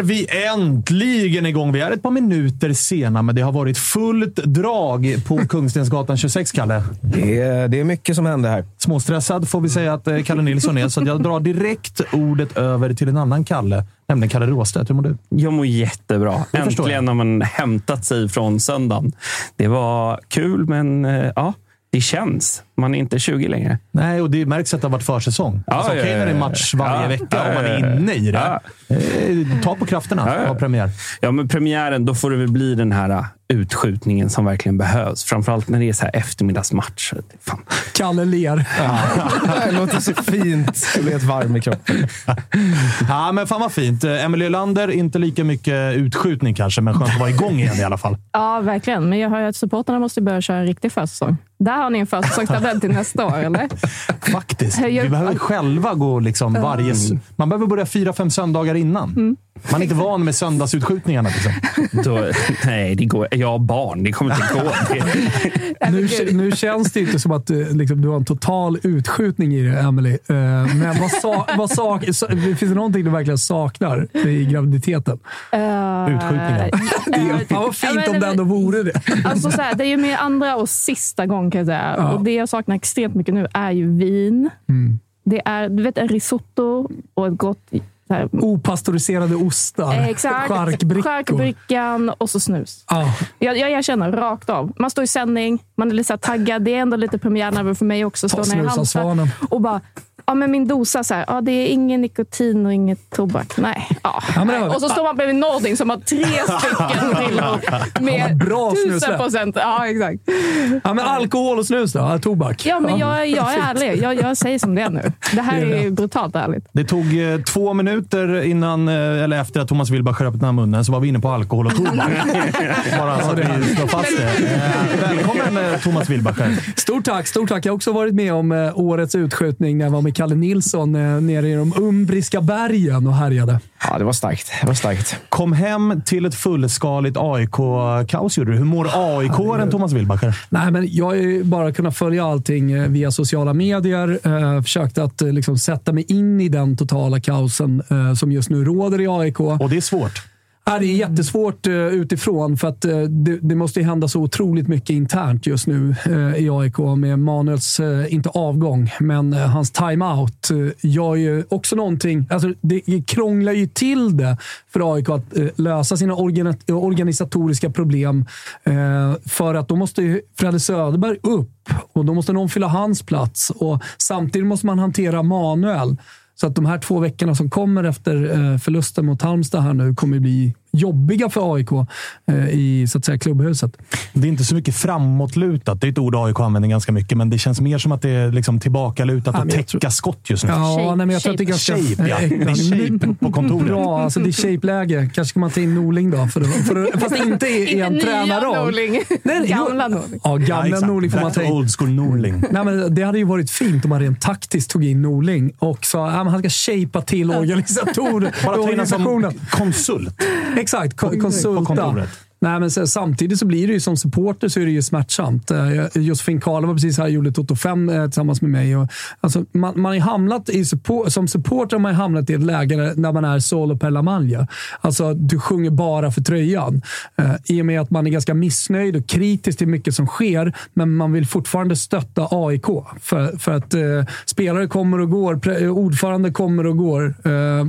Är vi äntligen igång. Vi är ett par minuter sena, men det har varit fullt drag på Kungstensgatan 26, Kalle. Det är, det är mycket som händer här. Småstressad får vi säga att eh, Kalle Nilsson är, så jag drar direkt ordet över till en annan Kalle, nämligen Kalle Råstedt. Hur mår du? Jag mår jättebra. Det förstår Äntligen har man hämtat sig från söndagen. Det var kul, men eh, ja, det känns. Man är inte 20 längre. Nej, och det märks att det har varit försäsong. Ja, alltså, ja, Okej ja, när det är ja. match varje Ja, vecka ja, och man är ja, ja. inne i det. Ja. Eh, Ta på krafterna Ja, ja. premiär. Ja, men premiären, då får det väl bli den här uh, utskjutningen som verkligen behövs. Framförallt när det är så här eftermiddagsmatcher. Fan. Kalle ler. Det låter så fint. Jag blir helt varm i kroppen. Ja, men fan vad fint. Emelie Lander, inte lika mycket utskjutning kanske, men skönt att vara igång igen i alla fall. Ja, verkligen. Men jag hör ju att supportrarna måste börja köra en riktig försäsong. Där har ni en försäsongstabell till nästa år, eller? Faktiskt. Vi behöver själva gå liksom varje... s- Man behöver börja fyra, fem söndagar innan. Man är inte van med söndagsutskjutningarna. Liksom. Då, nej, det går. Jag har barn. Det kommer inte gå. Det, Nu, nu känns det inte som att du, liksom, du har en total utskjutning i det, Emily. Eh, Men vad, sa, vad så- finns det någonting du verkligen saknar i graviditeten? Utskjutningen. Fan vad fint Ja, men- om det ändå vore det. Alltså så här, det är ju min andra och sista gång kan jag säga. Ja. Och det jag saknar extremt mycket nu är ju vin. Det är du vet, en risotto och ett gott... Här, Opastöriserade ostar. eh, exakt. Charkbrickan och så snus. Ja. Jag, jag erkänner rakt av. Man står i sändning, man är lite taggad. Det är ändå lite premiärnerver för mig också. Ta av svanen. Halmstad och bara... Ja, men min dosa, så här, ja, det är ingen nikotin och inget tobak. Nej. Ja. var- och så står man bredvid Nordin som har tre stycken prillor med bra tusen procent. Ja, exakt. Ja, men alkohol och snus då? Ja, Tobak? Ja, men jag, jag är ärlig. Jag, jag säger som det är nu. Det här Det är brutalt ärligt. Det tog eh, två minuter innan, eh, eller efter att Thomas Wilbach skär öppnade munnen, så var vi inne på alkohol och tobak. Bara så att vi slår fast det. Eh, Välkommen eh, Thomas Wilbach. Stort tack! Stort tack. Jag har också varit med om eh, årets utskjutning när jag var med Kalle Nilsson eh, nere i de umbriska bergen och härjade. Ja, det var starkt. Det var starkt. Kom hem till ett fullskaligt AIK-kaos gjorde du. Hur mår AIK-aren Thomas Wilbacher? Nej, men jag har ju bara kunnat följa allting eh, via sociala medier. Eh, försökt att eh, liksom, sätta mig in i den totala kaosen eh, som just nu råder i AIK. Och det är svårt. Ja, det är jättesvårt uh, utifrån för att uh, det, det, måste ju hända så otroligt mycket internt just nu uh, i AIK med Manuels, inte avgång, men hans timeout gör ju också någonting. Alltså, det krånglar ju till det för AIK att lösa sina organ, organisatoriska problem. för att då måste ju Fredde Söderberg upp och då måste någon fylla hans plats och samtidigt måste man hantera Manuel. Så att de här två veckorna som kommer efter eh, förlusten mot Halmstad här nu kommer bli jobbiga för AIK eh, i så att säga, klubbhuset. Det är inte så mycket framåtlutat. Det är ett ord AIK använder ganska mycket, men det känns mer som att det är liksom tillbakalutat och täcka tror... skott just nu. Ja, shape, nej, men jag tror att det är ganska... Shape, ja. Det är shape på kontoret. Bra, alltså det är shape-läge. Kanske ska man ta in Norling då, för, för, fast inte i en tränarroll. Norling. Nej, gamla Norling. Ja, gamla ja, Norling får man ta in. Old school Norling. Nej, men det hade ju varit fint om man rent taktiskt tog in Norling och sa att han ska shapea till organisator, Bara ta in som konsult. Exakt, konsulta. Nej, men samtidigt så blir det ju som supporter så är det ju smärtsamt. Eh, Josefin Karle var precis här och gjorde Toto 5 eh, tillsammans med mig. Och, alltså, man, man hamnat i som supporter har man hamnat i ett läge där man är solo per la maglia. Alltså, du sjunger bara för tröjan. Eh, I och med att man är ganska missnöjd och kritisk till mycket som sker, men man vill fortfarande stötta AIK. För, för att eh, spelare kommer och går, ordförande kommer och går. Eh,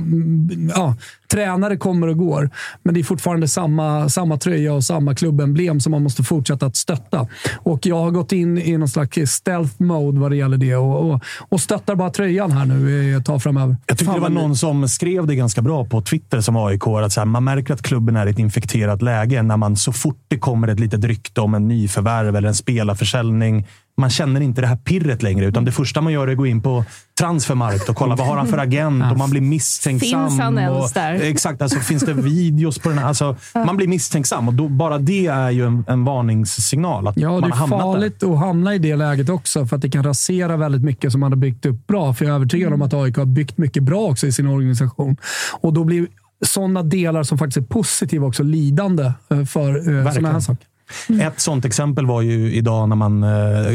ja, Tränare kommer och går, men det är fortfarande samma, samma tröja och samma klubbemblem som man måste fortsätta att stötta. Och jag har gått in i någon slags stealth mode vad det gäller det och, och, och stöttar bara tröjan här nu ett tag framöver. Jag tycker det var någon som skrev det ganska bra på Twitter som AIK. Att så här, man märker att klubben är i ett infekterat läge när man så fort det kommer ett litet rykte om en nyförvärv eller en spelarförsäljning man känner inte det här pirret längre. Utan det första man gör är att gå in på transfermarkt och kolla vad har han för agent och man blir misstänksam. Finns han ens där? Exakt. Alltså, finns det videos på den här? Alltså, man blir misstänksam och då, bara det är ju en, en varningssignal. Att ja, man det är farligt där. att hamna i det läget också för att det kan rasera väldigt mycket som man har byggt upp bra. För jag är övertygad om att AIK har byggt mycket bra också i sin organisation. Och då blir sådana delar som faktiskt är positiva också lidande eh, för eh, sådana här saker. Mm. Ett sånt exempel var ju idag när man, eh,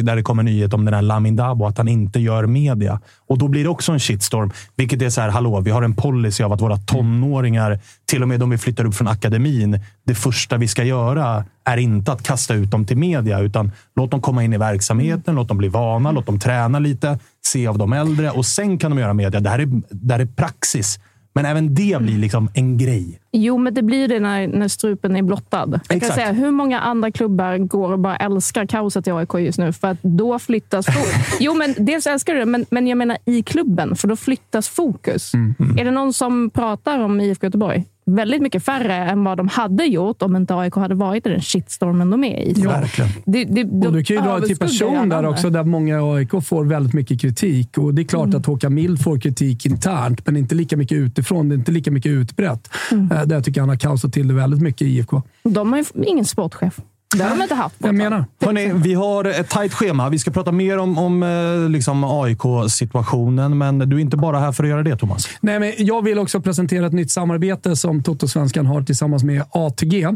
där det kom en nyhet om den här Lamin Dabo, att han inte gör media. Och då blir det också en shitstorm. Vilket är så här, hallå, vi har en policy av att våra tonåringar, till och med om vi flyttar upp från akademin, det första vi ska göra är inte att kasta ut dem till media, utan låt dem komma in i verksamheten, låt dem bli vana, låt dem träna lite, se av de äldre och sen kan de göra media. Det här är, det här är praxis. Men även det blir liksom en grej. Jo, men det blir det när, när strupen är blottad. Jag kan säga, hur många andra klubbar går och bara älskar kaoset i AIK just nu? För att då flyttas... jo, men dels älskar du det, men, men jag menar i klubben, för då flyttas fokus. Mm. Mm. Är det någon som pratar om IFK Göteborg? Väldigt mycket färre än vad de hade gjort om inte AIK hade varit i den shitstormen de är i. Ja, verkligen. Det, det, de och du kan ju dra till person där också, där många AIK får väldigt mycket kritik. Och Det är klart mm. att Håkan Mild får kritik internt, men inte lika mycket utifrån. Det är inte lika mycket utbrett. Mm. Eh, där jag tycker han har kaosat till det väldigt mycket i IFK. De har ju ingen sportchef. Det har de inte haft. Jag menar. Hörrni, vi har ett tajt schema. Vi ska prata mer om, om eh, liksom AIK-situationen, men du är inte bara här för att göra det, Thomas. Nej, men jag vill också presentera ett nytt samarbete som Toto-svenskan har tillsammans med ATG.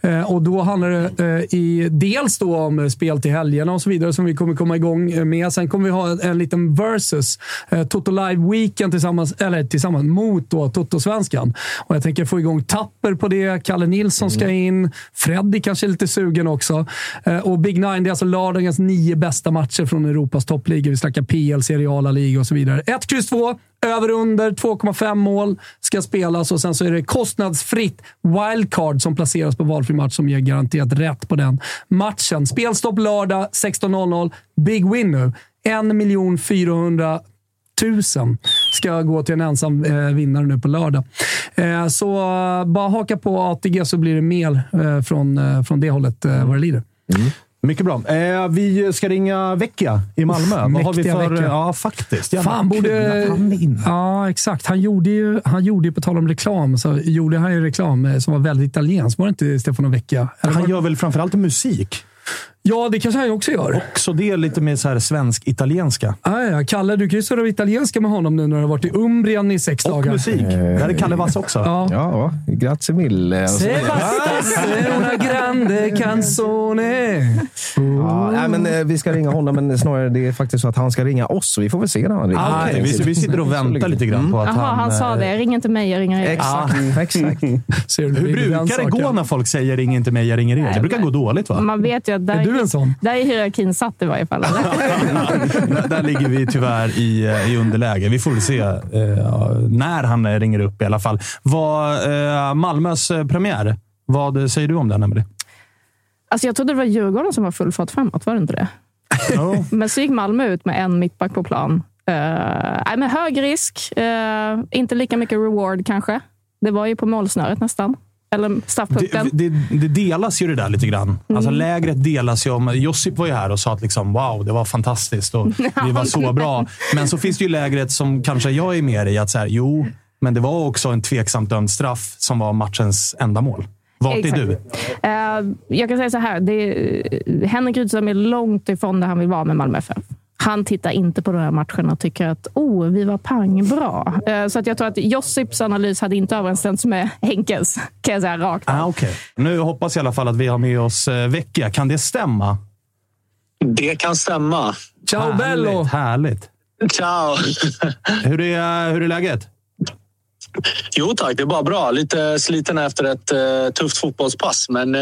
Eh, och Då handlar det eh, i, dels då om spel till helgerna och så vidare som vi kommer komma igång med. Sen kommer vi ha en, en liten versus. Toto Live Weekend tillsammans, eller tillsammans mot då Toto-svenskan. Och jag tänker få igång Tapper på det. Kalle Nilsson ska mm. in. Freddy kanske är lite sugen helgen också. Eh, och Big Nine, det är alltså lördagens nio bästa matcher från Europas toppligor. Vi snackar PL, seriala liga och så vidare. 1, X, 2. Över under 2,5 mål ska spelas och sen så är det kostnadsfritt wildcard som placeras på valfri match som ger garanterat rätt på den matchen. Spelstopp lördag 16.00. Big win nu. 1 400 000 ska gå till en ensam eh, vinnare nu på lördag. Eh, så uh, bara haka på ATG så blir det mer eh, från, eh, från det hållet eh, vad det lider. Mm. Mycket bra. Eh, vi ska ringa Vecchia i Malmö. Vad har vi för... Vecchia. Ja, faktiskt. Jävla Fan, borde... Han ja, exakt. Han gjorde ju, han gjorde ju, på tal om reklam, så gjorde han ju reklam eh, som var väldigt italiensk. Var det inte Stefano Vecchia? han var... gör väl framförallt musik? Ja, det kanske han också gör. Också det lite mer så här svensk-italienska. Ah, ja. Kalle, du kan ju surra italienska med honom nu när du har varit i Umbrien i sex och dagar. Och musik. Där är Kalle Vass också. Ja, ja grazie mille. Se basta una gran grande canzone. Ja, nej, men, eh, vi ska ringa honom, men snarare det är faktiskt så att han ska ringa oss. Vi får väl se när han ringer. Ah, okej. vi, vi sitter och väntar lite grann på att Jaha, han... han sa eh, det. Ring inte mig, jag ringer er. Exakt. exakt. Ser du, det Hur brukar det gå när folk säger ring inte mig, jag ringer er? Det brukar gå dåligt va? Man vet ju att där, Är du en sån? där är hierarkin satt i varje fall. där, där ligger vi tyvärr i, eh, i underläge. Vi får väl se eh, när han ringer upp i alla fall. Vad, eh, Malmös eh, premiär, vad säger du om den, Emelie? Alltså, jag trodde det var Djurgården som var full fart framåt, var det inte det? Men så gick Malmö ut med en mittback på plan. Uh, nej, men hög risk. eh, inte lika mycket reward kanske. Det var ju på målsnöret nästan. Eller Det, straffpunkten. det, det delas ju det där lite grann. Alltså lägret delas ju om... Josip var ju här och sa att liksom, wow, det var fantastiskt och vi var så bra. Men så finns det ju lägret som kanske jag är mer i. att så här, Jo, men det var också en tveksamt dömd straff som var matchens enda mål. Vart är Exakt. du? Eh, jag kan säga så här. Det är, Henrik Rydström är långt ifrån där han vill vara med Malmö FF. Han tittar inte på de här matcherna och tycker att oh, vi var pang bra. Eh, så att jag tror att Josips analys hade inte överensstämt med Henkes, kan jag säga rakt. Ah, okay. Nu hoppas jag i alla fall att vi har med oss eh, Vecchia. Kan det stämma? Det kan stämma. Ciao bello! Härligt, härligt. Ciao! Hur är, hur är läget? Jo tack, det är bara bra. Lite sliten efter ett eh, tufft fotbollspass, men eh,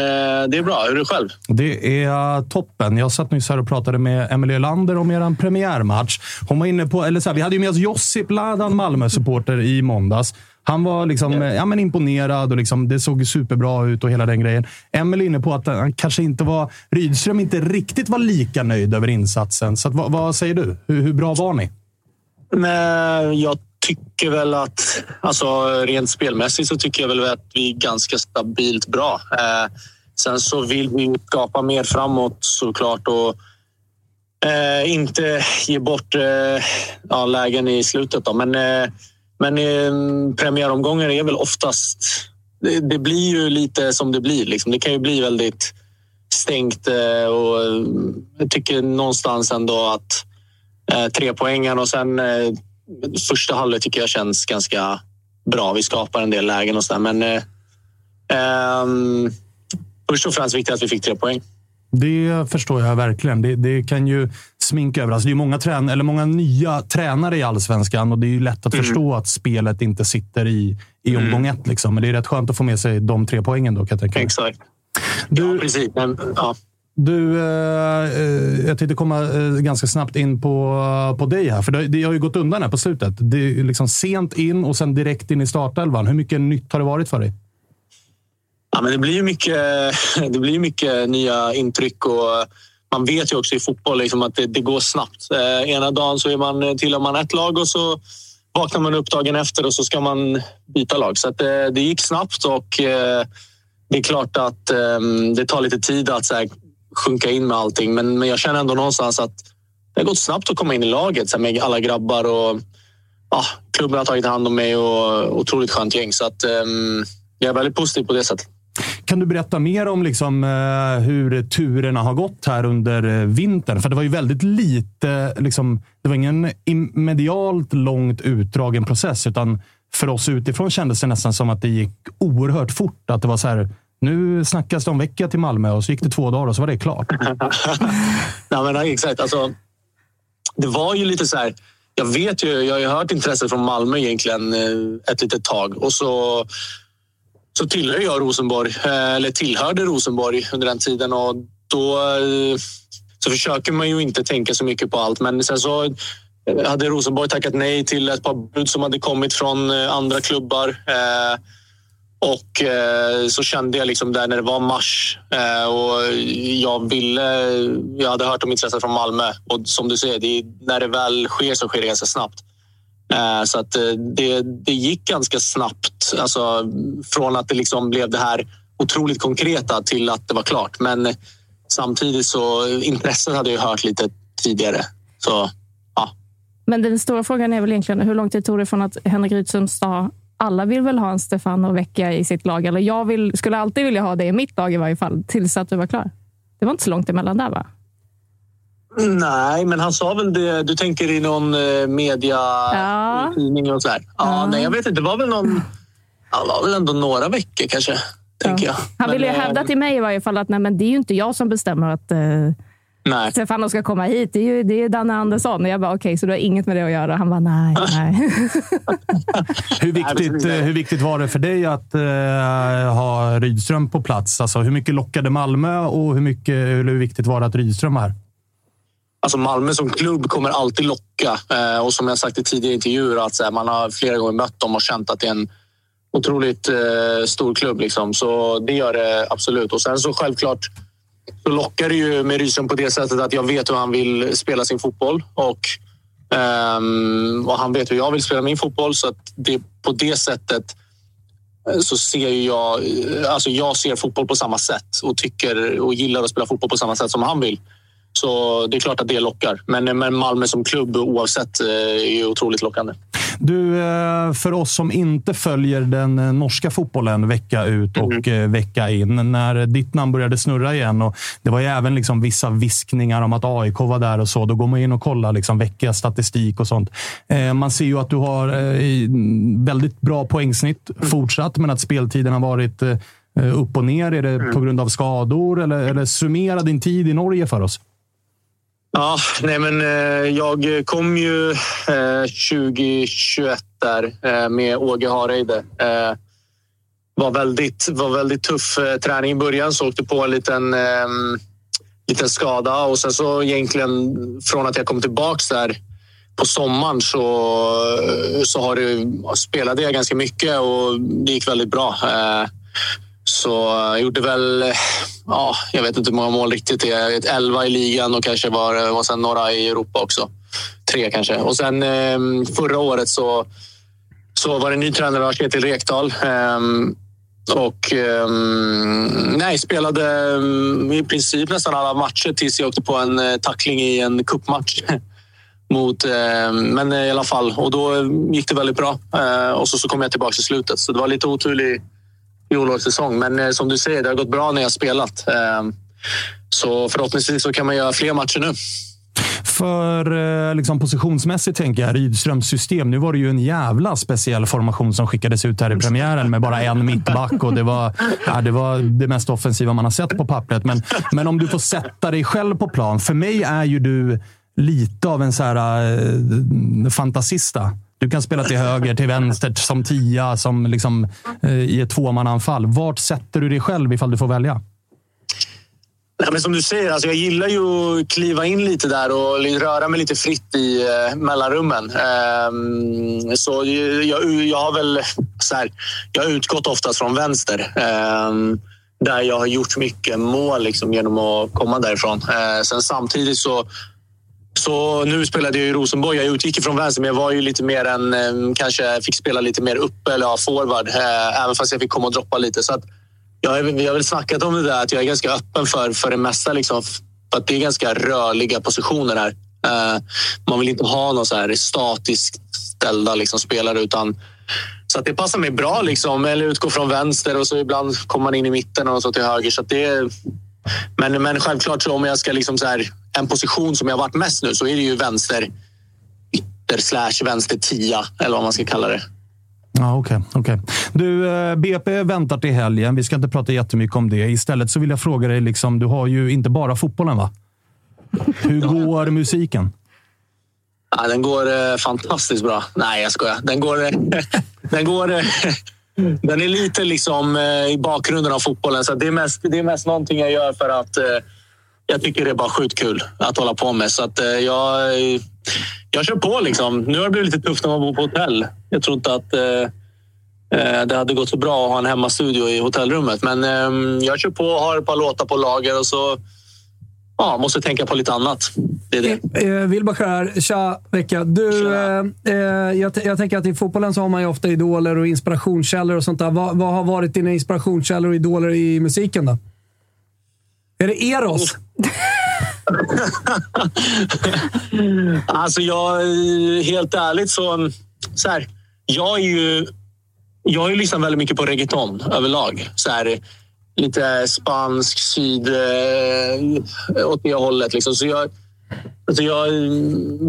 det är bra. Hur är det själv? Det är toppen. Jag satt nyss här och pratade med Emelie Lander om er premiärmatch. Hon var inne på, eller så här, vi hade ju med oss Josip Ladan, Malmö-supporter, i måndags. Han var liksom, ja, men imponerad och liksom, det såg superbra ut och hela den grejen. Emelie inne på att han kanske inte var... Rydström inte riktigt var lika nöjd över insatsen. Så att, vad, vad säger du? Hur, hur bra var ni? Men jag tycker väl att, alltså rent spelmässigt så tycker jag väl att vi är ganska stabilt bra. Eh, sen så vill vi skapa mer framåt såklart och eh, inte ge bort eh, ja, lägen i slutet. Då. Men, eh, men eh, premiäromgångar är väl oftast... Det, det blir ju lite som det blir. Liksom. Det kan ju bli väldigt stängt eh, och eh, jag tycker någonstans ändå att eh, tre poängen och sen eh, första halvlek tycker jag känns ganska bra. Vi skapar en del lägen och sådär. Men eh, ehm, först och främst viktigt att vi fick tre poäng. Det förstår jag verkligen. Det, det kan ju sminka över. Alltså det är många, trän eller många nya tränare i allsvenskan och det är ju lätt att förstå att spelet inte sitter i, i omgång ett. Liksom. Men det är rätt skönt att få med sig de tre poängen då, kan jag tänka mig. Exakt. Du, Ja, precis. Men, ja. Du, eh, eh, jag tänkte komma eh, ganska snabbt in på, eh, på dig här. För det, det har ju gått undan här på slutet. Det är liksom sent in och sen direkt in i startelvan. Hur mycket nytt har det varit för dig? Ja, men det blir ju mycket, det blir mycket nya intryck och eh, man vet ju också i fotboll liksom att det, det går snabbt. Eh, ena dagen så är man, tillhör man ett lag och så vaknar man upp dagen efter och så ska man byta lag. Så att, eh, det gick snabbt och eh, det är klart att eh, det tar lite tid att så här, sjunka in med allting. Men, men jag känner ändå någonstans att det har gått snabbt att komma in i laget så här, med alla grabbar och ja, klubben har tagit hand om mig och otroligt skönt gäng. Så att, um, jag är väldigt positiv på det sättet. Kan du berätta mer om liksom, eh, hur turerna har gått här under eh, vintern? För det var ju väldigt lite, liksom, det var ingen medialt långt utdragen process, utan för oss utifrån kändes det nästan som att det gick oerhört fort. Att det var så här, nu snackas det om vecka till Malmö och så gick det två dagar och så var det klart. Nej, men, exakt. Alltså, det var ju lite så här... Jag vet ju, jag har ju hört intresset från Malmö egentligen eh, ett litet tag. Och så, så tillhör jag Rosenborg, eh, eller tillhörde Rosenborg under den tiden. Och då eh, så försöker man ju inte tänka så mycket på allt. Men sen så hade Rosenborg tackat nej till ett par bud som hade kommit från andra klubbar. Och eh, så kände jag liksom där när det var mars eh, och jag ville... Jag hade hört om intresset från Malmö och som du säger, det, när det väl sker så sker det ganska snabbt. Eh, så att eh, det, det gick ganska snabbt. Alltså, från att det liksom blev det här otroligt konkreta till att det var klart. Men samtidigt så intresset hade jag hört lite tidigare. Så ja, Men den stora frågan är väl egentligen hur lång tid tog det från att Henrik Rydström sa alla vill väl ha en Stefano Vecchia i sitt lag. Eller jag vill, skulle alltid vilja ha det i mitt lag i varje fall. Tills att du var klar. Det var inte så långt emellan där va? Nej, men han sa väl det. Du tänker i någon eh, media Ja. tidning och sådär. Ja, Ja. Nej, jag vet inte. Det var väl någon... Ja, det var väl ändå några veckor kanske. tänker jag. Han ville ju hävda till mig i varje fall att nej, men det är ju inte jag som bestämmer att uh, Nej. Stefano ska komma hit. Det är ju det är Danne Andersson. Och jag bara, okej, okay, så du har inget med det att göra? Han bara, nej, nej. hur, viktigt, hur viktigt var det för dig att uh, ha Rydström på plats? Alltså, hur mycket lockade Malmö och hur, mycket, hur viktigt var det att Rydström var här? Alltså Malmö som klubb kommer alltid locka. Eh, och som jag sagt i tidigare intervjuer, att här, man har flera gånger mött dem och känt att det är en otroligt eh, stor klubb. Liksom. Så det gör det absolut. Och sen så självklart så lockar det ju med Rysen på det sättet att jag vet hur han vill spela sin fotboll. Och, um, och han vet hur jag vill spela min fotboll. Så att det, på det sättet eh, så ser jag... Eh, alltså jag ser fotboll på samma sätt och tycker och gillar att spela fotboll på samma sätt som han vill. Så det är klart att det lockar. Men, men Malmö som klubb oavsett eh, är otroligt lockande. Du, eh, för oss som inte följer den eh, norska fotbollen vecka ut och mm. vecka in. När ditt namn började snurra igen och det var ju även liksom vissa viskningar om att AIK var där och så. Då går man in och kollar liksom veckas statistik och sånt. Man ser ju att du har väldigt bra poängsnitt mm. fortsatt, men att speltiden har varit upp och ner. Är det mm. på grund av skador eller, eller summera din tid i Norge för oss? Ja, nej men eh, jag kom ju eh, 2021 där eh, med Åge Hareide. Var väldigt, var väldigt tuff träning i början, så åkte på en liten, ehm, liten skada och sen så egentligen från att jag kom tillbaks där på sommaren så, så har det, spelade jag ganska mycket och det gick väldigt bra. Så jag gjorde väl, ja, jag vet inte hur många mål riktigt det är. Ett 11 i ligan och kanske var, och sen några i Europa också. Tre kanske. Och sen ehm, förra året så, så var det en ny tränare, Kjetil Rekdal. Ehm, och um, nej, spelade um, i princip nästan alla matcher tills jag åkte på en uh, tackling i en kuppmatch Mot, uh, men i alla fall, och då gick det väldigt bra. Uh, och så, så kom jag tillbaka i slutet. Så det var lite oturlig fjolårets säsong. Men eh, som du säger, det har gått bra när jag spelat. Eh, så förhoppningsvis så kan man göra fler matcher nu. För eh, liksom, positionsmässigt tänker jag, Rydströms system. Nu var det ju en jävla speciell formation som skickades ut här i premiären med bara en mittback. Och det, var, ja, det var det mest offensiva man har sett på pappret. Men, men om du får sätta dig själv på plan. För mig är ju du lite av en så här, eh, fantasista. Du kan spela till höger, till vänster, som tia, som liksom, eh, i ett tvåmananfall. Vart sätter du dig själv ifall du får välja? Nej, men som du säger, alltså jag gillar ju att kliva in lite där och röra mig lite fritt i eh, mellanrummen. Um, så jag, jag har väl så här, jag har utgått oftast från vänster. Um, där jag har gjort mycket mål liksom, genom att komma därifrån. Uh, sen samtidigt så så nu spelade jag i Rosenborg. Jag utgick från vänster, men jag var ju lite mer än... Kanske fick spela lite mer uppe eller ja, forward. Eh, även fast jag fick komma och droppa lite. Så att jag, vi har väl snackat om det där att jag är ganska öppen för, för det mesta. Liksom, för att det är ganska rörliga positioner här. Eh, man vill inte ha någon så här statiskt ställda liksom, spelare utan så att det passar mig bra. Liksom. Eller utgå från vänster och så ibland kommer man in i mitten och så till höger. Så det, men, men självklart, så om jag ska liksom så här, en position som jag varit mest nu så är det ju vänster ytter slash vänster tia eller vad man ska kalla det. Ja, Okej. Okay, okay. Du, eh, BP väntar till helgen. Vi ska inte prata jättemycket om det. Istället så vill jag fråga dig, liksom, du har ju inte bara fotbollen va? Hur går musiken? Ja, den går eh, fantastiskt bra. Nej, jag skojar. Den går... den går eh, den är lite liksom eh, i bakgrunden av fotbollen. Så det, är mest, det är mest någonting jag gör för att eh, jag tycker det är bara sjukt kul att hålla på med. Så att eh, jag, jag kör på liksom. Nu har det blivit lite tufft när man bor på hotell. Jag tror inte att det hade gått så bra att ha en hemmastudio i hotellrummet. Men jag kör på och har ett par låtar på lager och så ja, måste tänka på lite annat. Det är det. Eh, Wilbacher här. Tja, Vecka. Du, eh, eh, jag, jag, tänker att i fotbollen så har man ju ofta idoler och inspirationskällor och sånt där. Vad, vad har varit dina inspirationskällor och idoler i musiken då? Är det Eros? alltså, jag... Helt ärligt så... så här, jag är ju... Jag har ju lyssnat väldigt mycket på reggaeton överlag. Så här, lite spansk, syd... Eh, åt det hållet. Liksom. Så jag, alltså jag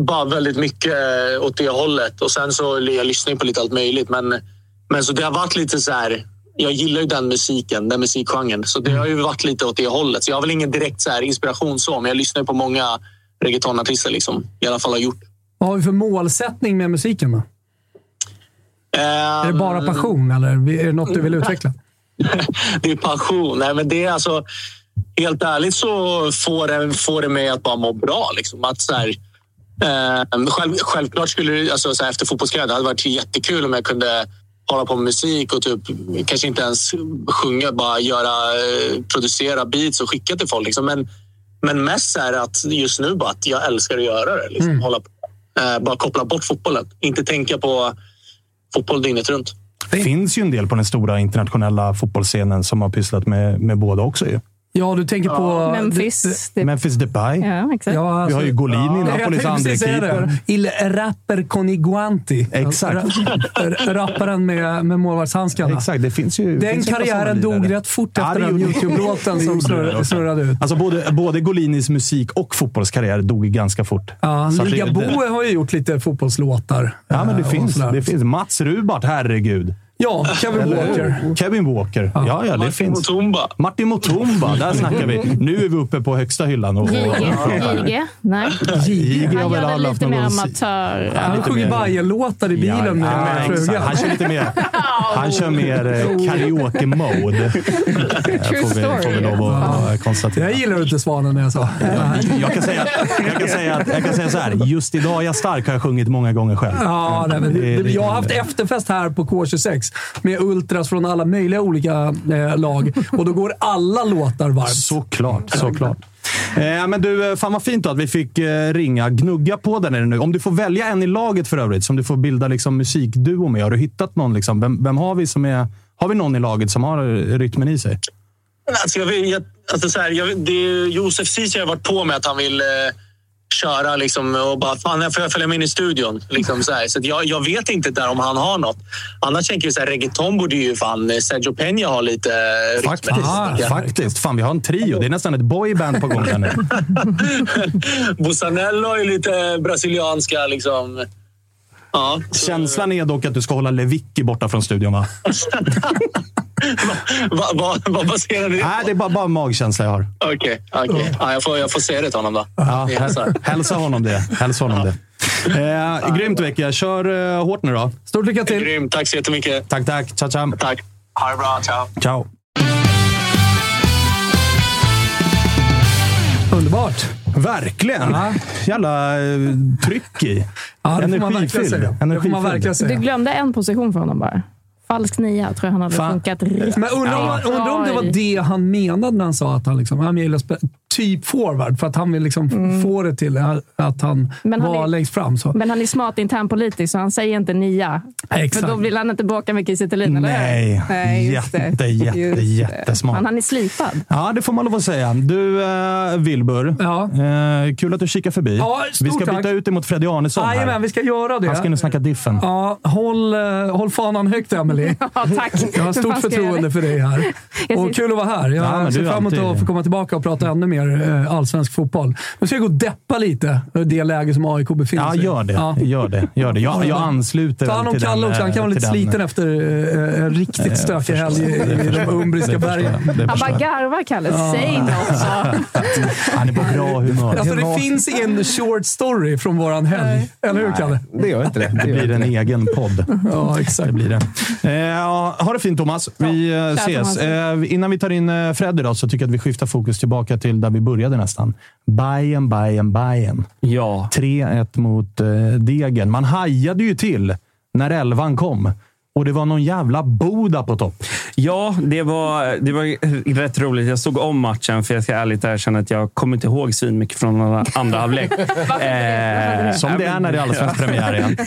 bara väldigt mycket eh, åt det hållet. Och sen så jag lyssnar jag på lite allt möjligt. Men, men så det har varit lite så här jag gillar ju den musiken, den musikgenren. Så det har ju varit lite åt det hållet. Så jag har väl ingen direkt så här inspiration så, men jag lyssnar ju på många reggaetonartister. Liksom. I alla fall har gjort. Vad har vi för målsättning med musiken då? är det bara passion eller är det något du vill utveckla? det är passion. Nej, men det är alltså, helt ärligt så får det, får det mig att bara må bra. Liksom. Att så här, eh, själv, självklart skulle det, alltså, så här, efter fotbollskarriären, det hade varit jättekul om jag kunde hålla på med musik och typ, kanske inte ens sjunga, bara göra, eh, producera beats och skicka till folk. Liksom. Men, men mest är det att just nu bara att jag älskar att göra det. Liksom. Mm. Hålla. Eh, bara koppla bort fotbollen. Inte tänka på fotboll dygnet runt. Det finns ju en del på den stora internationella fotbollsscenen som har pysslat med, med båda också. Ju. Ja, du tänker på... Memphis. Det, Memphis Depay. Ja, exakt. Ja, alltså, Vi har ju Golini, ja, Napolis andre keeper. Il rapper con i guanti. Exakt. Rapparen med, med målvaktshandskarna. Exakt, det finns ju... Den finns karriären dog rätt fort efter ja, den Youtube-låten som snurrade ut. Alltså både, både Golinis musik och fotbollskarriär dog ganska fort. Ja, Liga Boe har ju gjort lite fotbollslåtar. Ja, men det, finns, det finns. Mats Rubart, herregud. Ja, Kevin Walker. Kevin Walker. Ja, ja, det Martin finns. Mutumba. Martin Mutumba, där snackar vi. Nu är vi uppe på högsta hyllan. Och, Jige? Nej. Jige har Han väl gör lite mer amatör. Han sjunger Bajen-låtar i bilen med, Ja, med exakt. frugan. Han kör lite mer, han kör mer eh, karaoke-mode. True får vi, får vi story. lov att konstatera. Jag gillar inte Svanen när jag sa. Jag kan säga, jag kan säga, att- jag kan säga så här. Just idag är jag stark har jag sjungit många gånger själv. Ja, nej, men det, Det- det, jag har haft efterfest här på K26 med ultras från alla möjliga olika eh, lag och då går alla låtar varmt. Såklart, såklart. Eh, men du, eh, fan vad fint då att vi fick eh, ringa. Gnugga på den är det nu. Om du får välja en i laget för övrigt, som du får bilda liksom, musikduo med. Har du hittat någon? Liksom? Vem, vem har vi som är... Har vi någon i laget som har eh, rytmen i sig? Alltså, jag, alltså, så här, jag, det, Josef Ceesay har varit på med att han vill eh, köra liksom, och bara fan, jag får jag följa med in i studion. Liksom, så här. så jag, jag vet inte där om han har något. Annars tänker jag så här, reggaeton borde ju fan eh, Sergio Peña ha lite eh, Faktiskt. Ja. Faktiskt. Fan, vi har en trio. Det är nästan ett boyband på gång här nu. Bussanello har ju lite brasilianska liksom... Ja. så- Känslan är dock att du ska hålla Lewicki borta från studion, va? Vad va, vad baserar ni det Nej, på? det är bara, bara magkänsla jag har. Okej, okej. ja, jag, får, jag får säga det till honom då. Ja, hälsa honom det. Hälsa honom det. Eh, grymt vecka. Kör eh, hårt nu då. Stort lycka till! Grymt. Tack så jättemycket. Tack, tack. Ciao, ciao. Tack. Ha det bra. Ciao. Ciao. Underbart! Verkligen. Ja. Jävla eh, tryck i. Ja, det får man verkligen Energifylld. säga. Det får man verkligen Du säga. glömde en position för honom bara. Falsk nia tror jag han hade Fan. funkat riktigt Men undrar om, bra undrar om det var det han menade när han sa att han, liksom, han gillar typ forward. För att han vill liksom få det till att han Mm. Men han var är- längst fram. Så. Men han är smart internpolitiskt så han säger inte nia. Exakt. För då vill han inte bråka med Kiese Thelin, eller Nej. det. Jätte, jätte, Just det. jättesmart. Men han är slipad. Ja, det får man lov att säga. Du, eh, Wilbur. Ja. Eh, kul att du kikar förbi. Ja, Vi ska byta tack. ut dig mot Freddy Arnesson Jajamän, här. vi ska göra det. Han ska nu snacka diffen. Ja, håll, eh, håll fanan högt, Emily. Ja, tack. Jag har stort förtroende för dig här. Och kul att vara här. Jag Ja, men ser fram emot att få komma tillbaka och prata ännu mer eh, allsvensk fotboll. Nu ska jag gå och deppa lite i det läge som AIK befinner Ja, sig i. gör det. Ja. Gör det. Gör det. Jag, jag ansluter Ta hand om Kalle också. Han kan eh, vara lite till den- sliten efter eh, en riktigt Eh, stökig helg i, i de umbriska bergen. Han bara garvar, Kalle. Säg något. Han är på bra humör. Alltså, det finns ingen short story från våran helg. Eller hur, Kalle? Det gör inte det. Det blir en egen podd. Ja, exakt. Det blir det. Eh, ja, ha det fint Thomas. Vi eh, Tja, ses. Thomas. Eh, innan vi tar in eh, Freddy då, så tycker jag att vi skiftar fokus tillbaka till där vi började nästan. Bayern, Bayern, Bayern. Ja. 3-1 mot eh, Degen. Man hajade ju till när elvan kom. Och det var någon jävla Boda på topp. Ja, det var, det var rätt roligt. Jag såg om matchen, för jag ska ärligt erkänna att jag kommer inte ihåg svin mycket från andra- andra halvlek. Eh, Som det är när det är allsvensk premiär igen.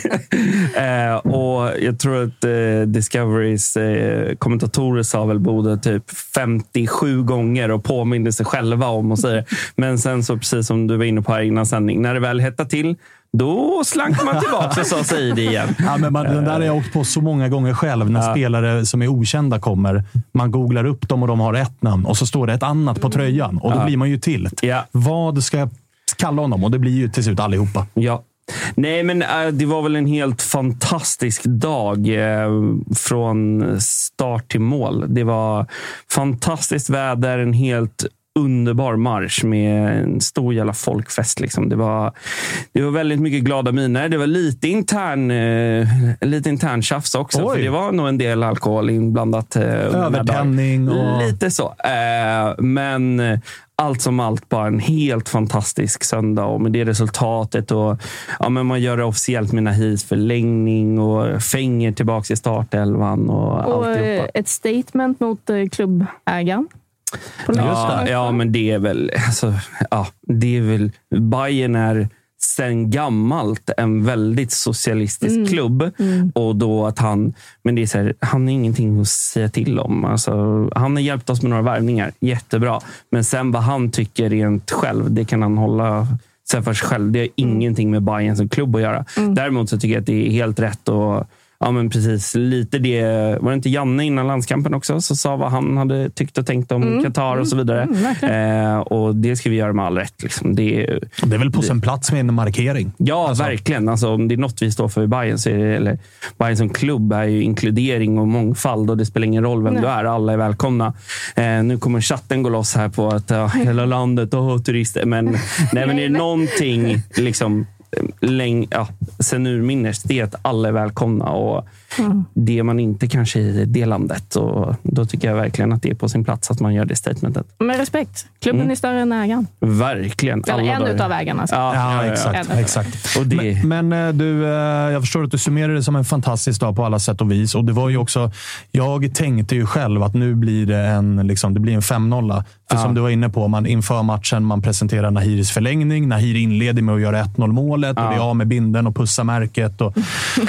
Eh, och jag tror att eh, Discoverys eh, kommentatorer sa väl Bodö typ 57 gånger och påminde sig själva om och säger. Men sen så precis som du var inne på här innan sändning, när det väl hettade till, då slank man tillbaka och sa sig det igen. Ja, men man, den där har jag åkt på så många gånger själv när spelare som är okända kommer. Man googlar upp dem och de har ett namn och så står det ett annat på tröjan och då blir man ju till. Ja. Vad ska jag kalla honom? Och det blir ju till slut allihopa. Ja. Nej, men äh, det var väl en helt fantastisk dag eh, från start till mål. Det var fantastiskt väder, en helt underbar marsch med en stor jävla folkfest. Liksom. Det, var, det var väldigt mycket glada miner. Det var lite intern, eh, lite intern tjafs också. Oj. För det var nog en del alkohol inblandat. Eh, Övertändning. Och... Lite så. Eh, men allt som allt bara en helt fantastisk söndag och med det resultatet. Och, ja, men man gör det officiellt med Nahis förlängning och Fänger tillbaka i startelvan. Och, och alltihopa. ett statement mot eh, klubbägaren. Ja, ja, men det är väl... Alltså, ja, det är väl Bayern är sen gammalt en väldigt socialistisk mm. klubb. Mm. Och då att han, men det är så här, han har ingenting att säga till om. Alltså, han har hjälpt oss med några värvningar, jättebra. Men sen vad han tycker rent själv, det kan han hålla för sig själv. Det har mm. ingenting med Bayern som klubb att göra. Mm. Däremot så tycker jag att det är helt rätt att Ja, men precis. Lite det. Var det inte Janne innan landskampen också som sa vad han hade tyckt och tänkt om mm. Qatar och så mm. vidare? Mm, eh, och Det ska vi göra med all rätt. Liksom. Det, är, det är väl på sin plats med en markering? Ja, alltså. verkligen. Alltså, om det är något vi står för i Bayern så är det, eller Bayern som klubb är ju inkludering och mångfald och det spelar ingen roll vem Nej. du är. Alla är välkomna. Eh, nu kommer chatten gå loss här på att uh, hela landet och turister. Men, nej, men är det någonting liksom, läng, ja, sen urminnes, det är att alla är välkomna. Och mm. Det man inte kanske i det landet. Och då tycker jag verkligen att det är på sin plats att man gör det statementet. Med respekt. Klubben mm. är större än ägaren. Verkligen. Eller en bör... av ägarna. Alltså. Ja, ja, ja, exakt. exakt. Och det... men, men, eh, du, eh, jag förstår att du summerar det som en fantastisk dag på alla sätt och vis. Och det var ju också, jag tänkte ju själv att nu blir det en, liksom, det blir en 5-0. För ja. som du var inne på, man inför matchen, man presenterar Nahiris förlängning. Nahir inleder med att göra 1-0 målet ja. och det är av med binden och pussa märket. Och,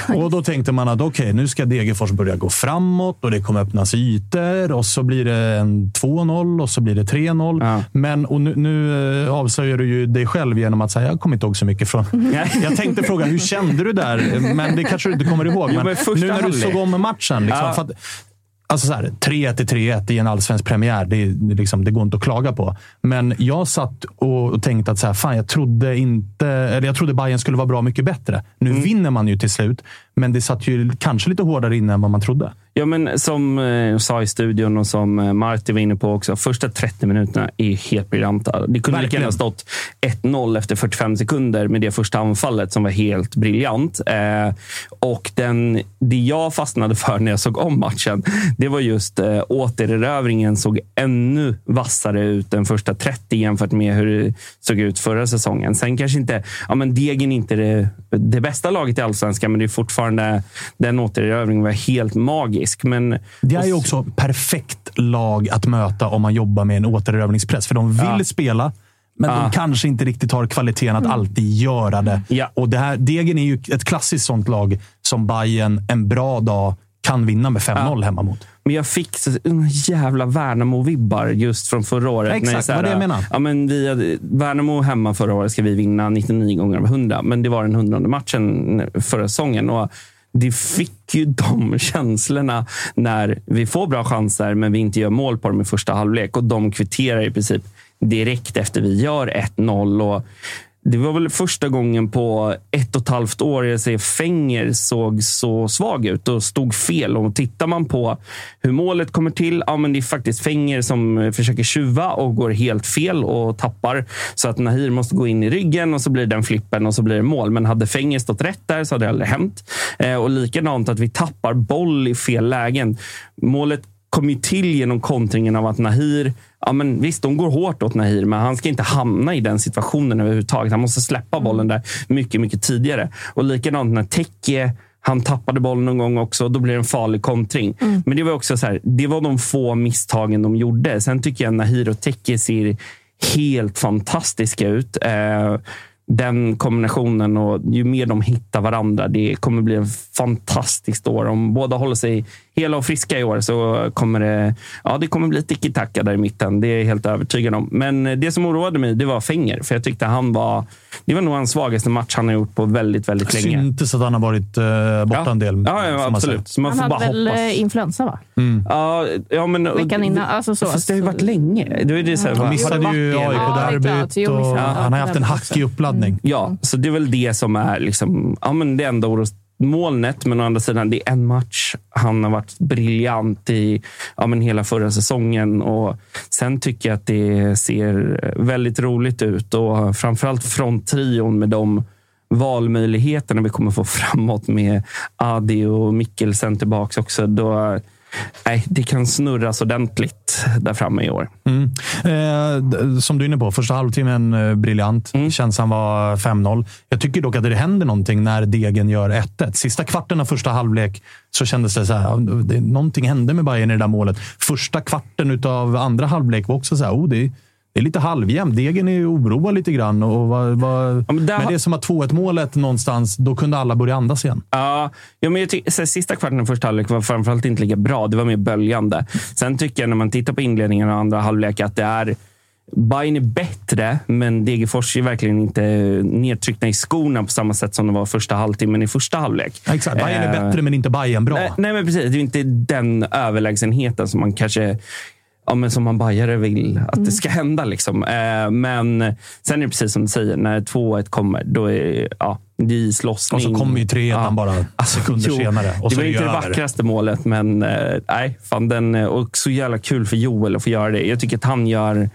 och då tänkte man att okej, okay, nu ska Degerfors börja gå framåt och det kommer öppnas ytor och så blir det en 2-0 och så blir det 3-0. Ja. Men och nu, nu eh, avslöjar du ju dig själv genom att säga jag kommer inte ihåg så mycket från... jag tänkte fråga, hur kände du där? Men det kanske du inte kommer ihåg. Men, men nu när du såg om matchen. Liksom. Alltså så här, 3 till 3-1 i en allsvensk premiär, det, liksom, det går inte att klaga på. Men jag satt och tänkte att så här, fan, jag trodde inte, eller jag trodde Bayern skulle vara bra mycket bättre. Nu mm. vinner man ju till slut, men det satt ju kanske lite hårdare inne än vad man trodde. Ja, men som jag eh, sa i studion och som eh, Martin var inne på också. Första 30 minuterna är helt briljanta. Det kunde lika gärna stått 1-0 efter 45 sekunder med det första anfallet som var helt briljant. Eh, och den, det jag fastnade för när jag såg om matchen, det var just eh, återerövringen såg ännu vassare ut den första 30 jämfört med hur det såg ut förra säsongen. Sen kanske inte, ja men Degen är inte det, det bästa laget i allsvenskan, men det är fortfarande, den återerövringen var helt magisk. Men, det är ju också perfekt lag att möta om man jobbar med en återerövringspress, för de vill ja. spela. Men ah. de kanske inte riktigt har kvaliteten att mm. alltid göra det. Ja. Och det här, Degen är ju ett klassiskt sånt lag som Bayern en bra dag kan vinna med 5-0 ja. hemma mot. Men jag fick så jävla Värnamo-vibbar just från förra året. Exakt, vad det jag menar. Ja, men vi hade, Värnamo hemma förra året ska vi vinna 99 gånger av 100. Men det var den hundrade matchen förra säsongen. Och det fick ju de känslorna när vi får bra chanser, men vi inte gör mål på dem i första halvlek. Och de kvitterar i princip direkt efter vi gör 1-0. Det var väl första gången på ett och ett halvt år jag ser Fenger såg så svag ut och stod fel. Och tittar man på hur målet kommer till, ja, men det är faktiskt Fenger som försöker tjuva och går helt fel och tappar. Så att Nahir måste gå in i ryggen och så blir det den flippen och så blir det mål. Men hade Fenger stått rätt där så hade det aldrig hänt. Eh, och likadant att vi tappar boll i fel lägen. Målet kom ju till genom kontringen av att Nahir Ja, men visst, de går hårt åt Nahir, men han ska inte hamna i den situationen överhuvudtaget. Han måste släppa mm. bollen där mycket, mycket tidigare. Och likadant när Tekke han tappade bollen någon gång också. Då blir det en farlig kontring. Mm. Men det var också så här, det var de få misstagen de gjorde. Sen tycker jag Nahir och Tekke ser helt fantastiska ut. Eh, den kombinationen och ju mer de hittar varandra, det kommer bli en fantastiskt år. Om båda håller sig hela och friska i år så kommer det, ja, det kommer bli tiki-taka där i mitten. Det är jag helt övertygad om. Men det som oroade mig, det var Fenger. För jag tyckte han var... Det var nog hans svagaste match han har gjort på väldigt, väldigt länge. Syntes att han har varit uh, borta ja. en del. Ja, ja absolut. Så man han får hade bara väl hoppas. Eh, influensa, va? Mm. Ja, ja, men... Veckan innan. Alltså så. Fast det har ju varit länge. Det är det så här, han missade ju AIK-derbyt ja, och ja, han har haft en hackig uppladdning. Mm. Ja, så det är väl det som är liksom, ja, men det enda oros molnet, men å andra sidan, det är en match. Han har varit briljant i ja, men hela förra säsongen. Och sen tycker jag att det ser väldigt roligt ut. Och framförallt fronttrion med de valmöjligheterna vi kommer få framåt med Adi och Mikkelsen tillbaka också. Då, nej, det kan snurras ordentligt där framme i år. Mm. Eh, som du är inne på, första halvtimmen eh, briljant. Mm. Känslan var 5-0. Jag tycker dock att det händer någonting när Degen gör 1-1. Sista kvarten av första halvlek så kändes det så här. Någonting hände med Bayern i det där målet. Första kvarten av andra halvlek var också så här. Oh, det, det är lite halvjämnt. Degen är oroad lite grann. Och var, var, ja, men, men det är som att 2-1 målet någonstans, då kunde alla börja andas igen. Ja, ja men jag tycker, sista kvarten av första halvlek var framförallt inte lika bra. Det var mer böljande. Sen tycker jag när man tittar på inledningen av andra halvlek att det är Bayern är bättre, men Degerfors är verkligen inte nedtryckta i skorna på samma sätt som de var första halvtimmen i första halvlek. Ja, exakt. Bayern är bättre, men inte Bayern bra. Nej, nej, men precis. Det är inte den överlägsenheten som man kanske ja, men som man bajare vill att mm. det ska hända. Liksom. Eh, men sen är det precis som du säger, när 2-1 kommer, då är ja, det islossning. Och så kommer ju 3 ja. bara alltså, sekunder jo, senare. Och det var inte det vackraste målet, men eh, nej, fan, den, och så jävla kul för Joel att få göra det. Jag tycker att han gör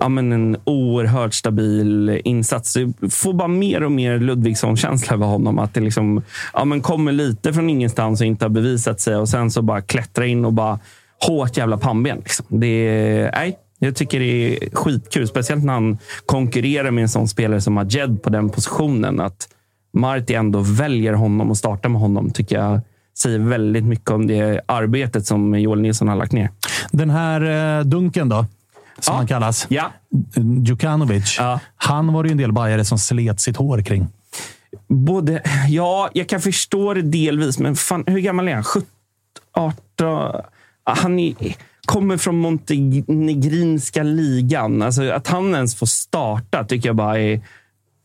ja, men en oerhört stabil insats. Du får bara mer och mer Ludvigsson-känsla över honom. Att det liksom, ja, men kommer lite från ingenstans och inte har bevisat sig och sen så bara klättra in och bara hårt jävla pannben. Liksom. Det nej, jag tycker det är skitkul. Speciellt när han konkurrerar med en sån spelare som Majed på den positionen. Att Marti ändå väljer honom och startar med honom tycker jag säger väldigt mycket om det arbetet som Joel Nilsson har lagt ner. Den här eh, dunken då? Som ja. han kallas. Ja. Djukanovic. Ja. Han var det ju en del bajare som slet sitt hår kring. Både, ja, jag kan förstå det delvis, men fan, hur gammal är han? 17, 18? Han är, kommer från montenegrinska ligan. Alltså, att han ens får starta tycker jag bara är